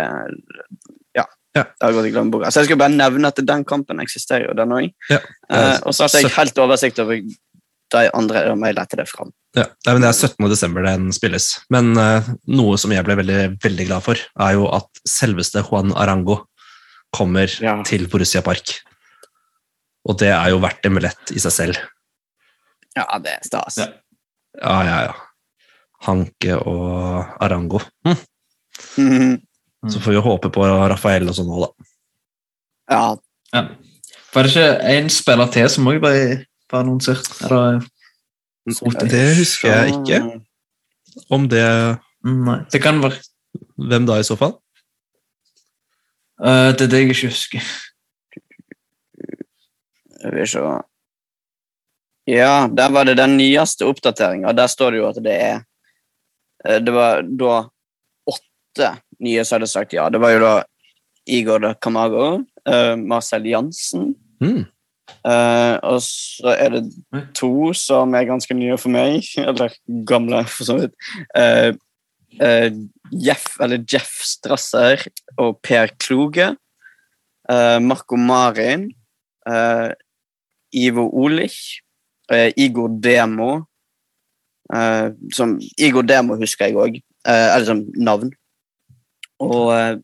ja, Ja. det har gått i glemmeboka. Så jeg skulle bare nevne at den kampen eksisterer jo, den òg. Ja. Eh, og så hadde jeg helt oversikt over de andre, og jeg lette det fram. Ja, Nei, men Det er 17. desember den spilles. Men eh, noe som jeg ble veldig, veldig glad for, er jo at selveste Juan Arango kommer Ja. til Borussia Park. Og det er jo verdt en billett i seg selv. Ja, det er stas. Ja. Ja, ja, ja. Hanke og Arango. Hm. Mhm. Så får vi håpe på Rafael og sånn òg, da. ja, Ja. Var det ikke en spiller til som òg ble, ble annonsert? Eller, Det husker jeg ikke. Om det nei, det kan være Hvem da, i så fall? Uh, Det er det jeg ikke husker. Skal vi se Ja, der var det den nyeste oppdateringa. Der står det jo at det er eh, Det var da åtte nye som hadde sagt ja. Det var jo da Igor de Camargo, eh, Marcel Jansen Mm. Eh, Og så er det to som er ganske nye for meg, eller gamle, for så vidt. Uh, uh, Jeff, eller Jeff Strasser og Per Kloge. Marco Marin. Ivo Olich. Igor Demo. som Igor Demo husker jeg òg, eller som navn. Og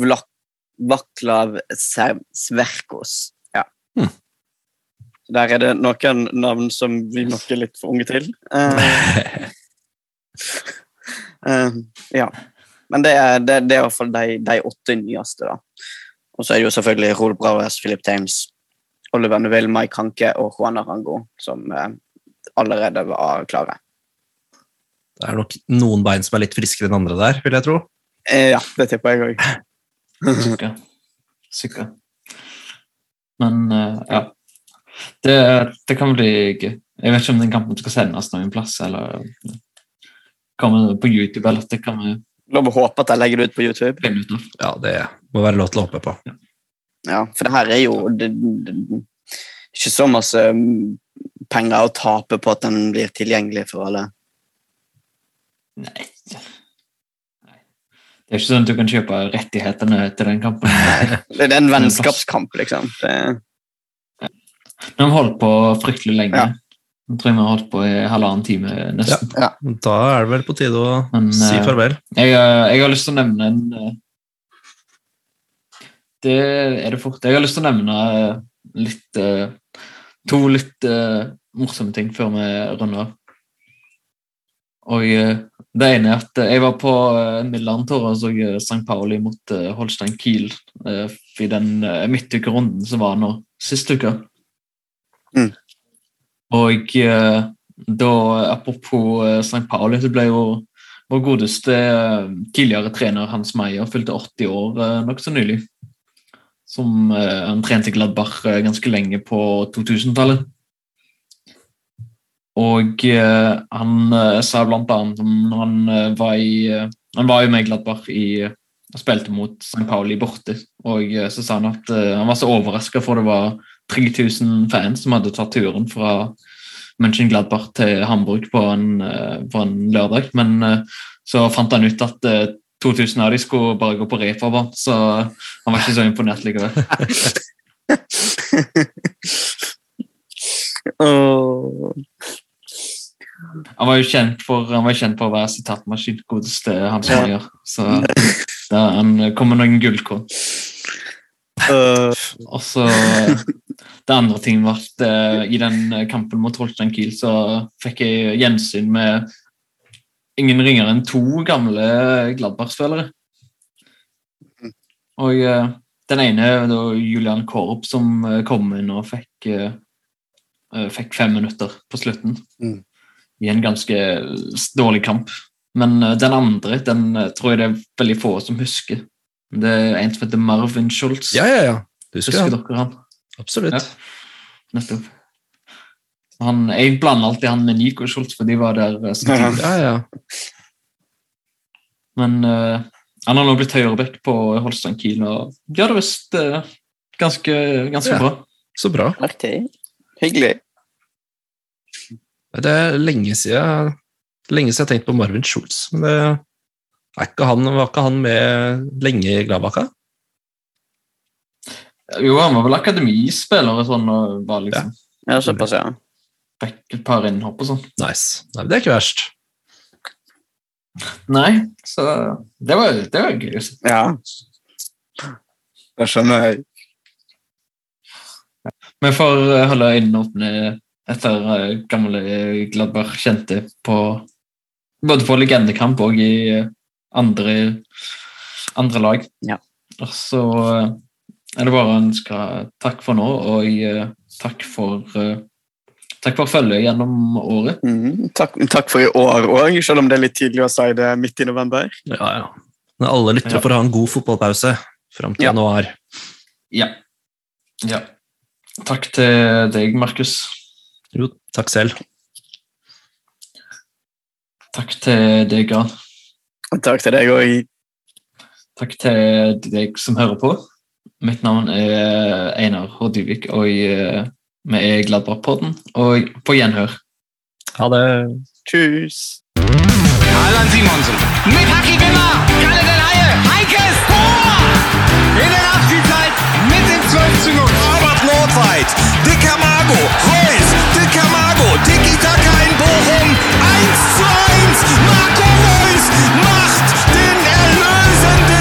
Vlak Vaklav Sverkos. Ja. Hmm. Der er det noen navn som vi nok er litt for unge til. Uh, uh, ja. Men det er, det, det er i hvert fall de, de åtte nyeste, da. Og så er det jo selvfølgelig Rol Braves, Philip Thames, Oliver Neville, Mike Hanke og Juan Arango som uh, allerede var klare. Det er nok noen bein som er litt friskere enn andre der, vil jeg tro. Ja, det tipper jeg òg. Sikkert. Sikkert. Men uh, ja. Det, det kan bli gøy. Jeg vet ikke om den kampen skal sendes noen plass, eller kommer på YouTube, eller det kan vi Lov å håpe at jeg legger det ut på YouTube. Ja, det må være lov til å håpe på. Ja, for det her er jo det, det, ikke så masse mm, penger å tape på at den blir tilgjengelig for alle. Nei. Det er ikke sånn at du kan kjøpe rettighetene til den kampen. Det er en vennskapskamp, liksom. Det, Men de holdt på fryktelig lenge. Ja. Jeg tror vi har holdt på i halvannen time nesten. Da er det vel på tide å Men, si eh, farvel. Jeg, eh, jeg har lyst til å nevne en eh, Det er det fort. Jeg har lyst til å nevne litt To litt morsomme ting før vi runder av. Og det ene er at eh, jeg var på uh, Milan-tur og så eh, St. Pauli mot eh, Holstein Kiel eh, i den midtukerunden som var nå sist uke. Mm. Og eh, da, apropos St. Pauli, så ble jo vår godeste eh, tidligere trener Hans Meyer fylte 80 år nokså nylig. Som eh, Han trente i Gladbach eh, ganske lenge på 2000-tallet. Og eh, han eh, sa blant annet om han eh, var i Han var jo med Gladbach i og spilte mot St. Pauli borte, og så sa han at han var så overraska, for det var 3000 fans som hadde tatt turen fra Mönchengladbach til Hamburg på en, på en lørdag. Men så fant han ut at eh, 2000 av de skulle bare gå på refover, så han var ikke så imponert likevel. Åh. Han var jo kjent for, han var jo kjent for å være sitatmaskin, godeste Hans Meyer. Så da, han kom med noen gullkorn. Uh. Og så Det andre ting var at eh, i den kampen mot Holstein Kiel så fikk jeg gjensyn med ingen ringere enn to gamle Gladbach-spillere. Og eh, den ene da Julian Korb, som kom inn og fikk, fikk fem minutter på slutten. Mm. I en ganske dårlig kamp. Men eh, den andre den eh, tror jeg det er veldig få som husker. Det er en som heter Marvin Schultz. Ja, ja, ja. Husker Husker dere han? Absolutt. Ja. Nettopp. Han, jeg blander alltid han med Nico Schultz, for de var der eh, samtidig. Ja, ja. Men uh, han har nå blitt høyreback på Holstein Kiel og gjør det visst uh, ganske, ganske Ja. bra. Så bra. artig. Hyggelig. Det er lenge siden, lenge siden jeg har tenkt på Marvin Schultz. Men det er ikke han, var ikke han med lenge i Gladbakka? Jo, han var vel akademispiller og sånn, og var liksom, Ja, såpass, ja. fikk et par innhopp og sånn. Nice. Nei, det er ikke verst. Nei, så det var, det var gøy. Ja. Det skjønner jeg. Vi får holde øynene åpne etter eh, gamle Gladbach kjente på både på legendekamp og i eh, andre, andre lag. Ja. Og så eh, er det bare å ønske takk for nå, og takk for Takk for følget gjennom året. Mm, Takk, takk for i år òg, selv om det er litt tidlig å si det midt i november. Ja, ja. Men alle lyttere Ja. får ha en god fotballpause fram til Ja. januar. Ja. ja. Takk til deg, Markus. Jo, takk selv. Takk til deg, Gran. Takk til deg òg. Takk til deg som hører på. Mitt navn er Einar H. Dyvik, og eh, vi er Gladbach-podden. Og på gjenhør. Ha det. Tjus. Allan Simonsen. Mit Haki Wimmer. Kalle Delaye. Heikes Tor. In der Nachspielzeit mit dem 12 zu 0. Weit, Dicker Mago, Reus, Dicker Mago, Tiki Taka in Bochum, 1 zu 1, Marco Reus macht den erlösenden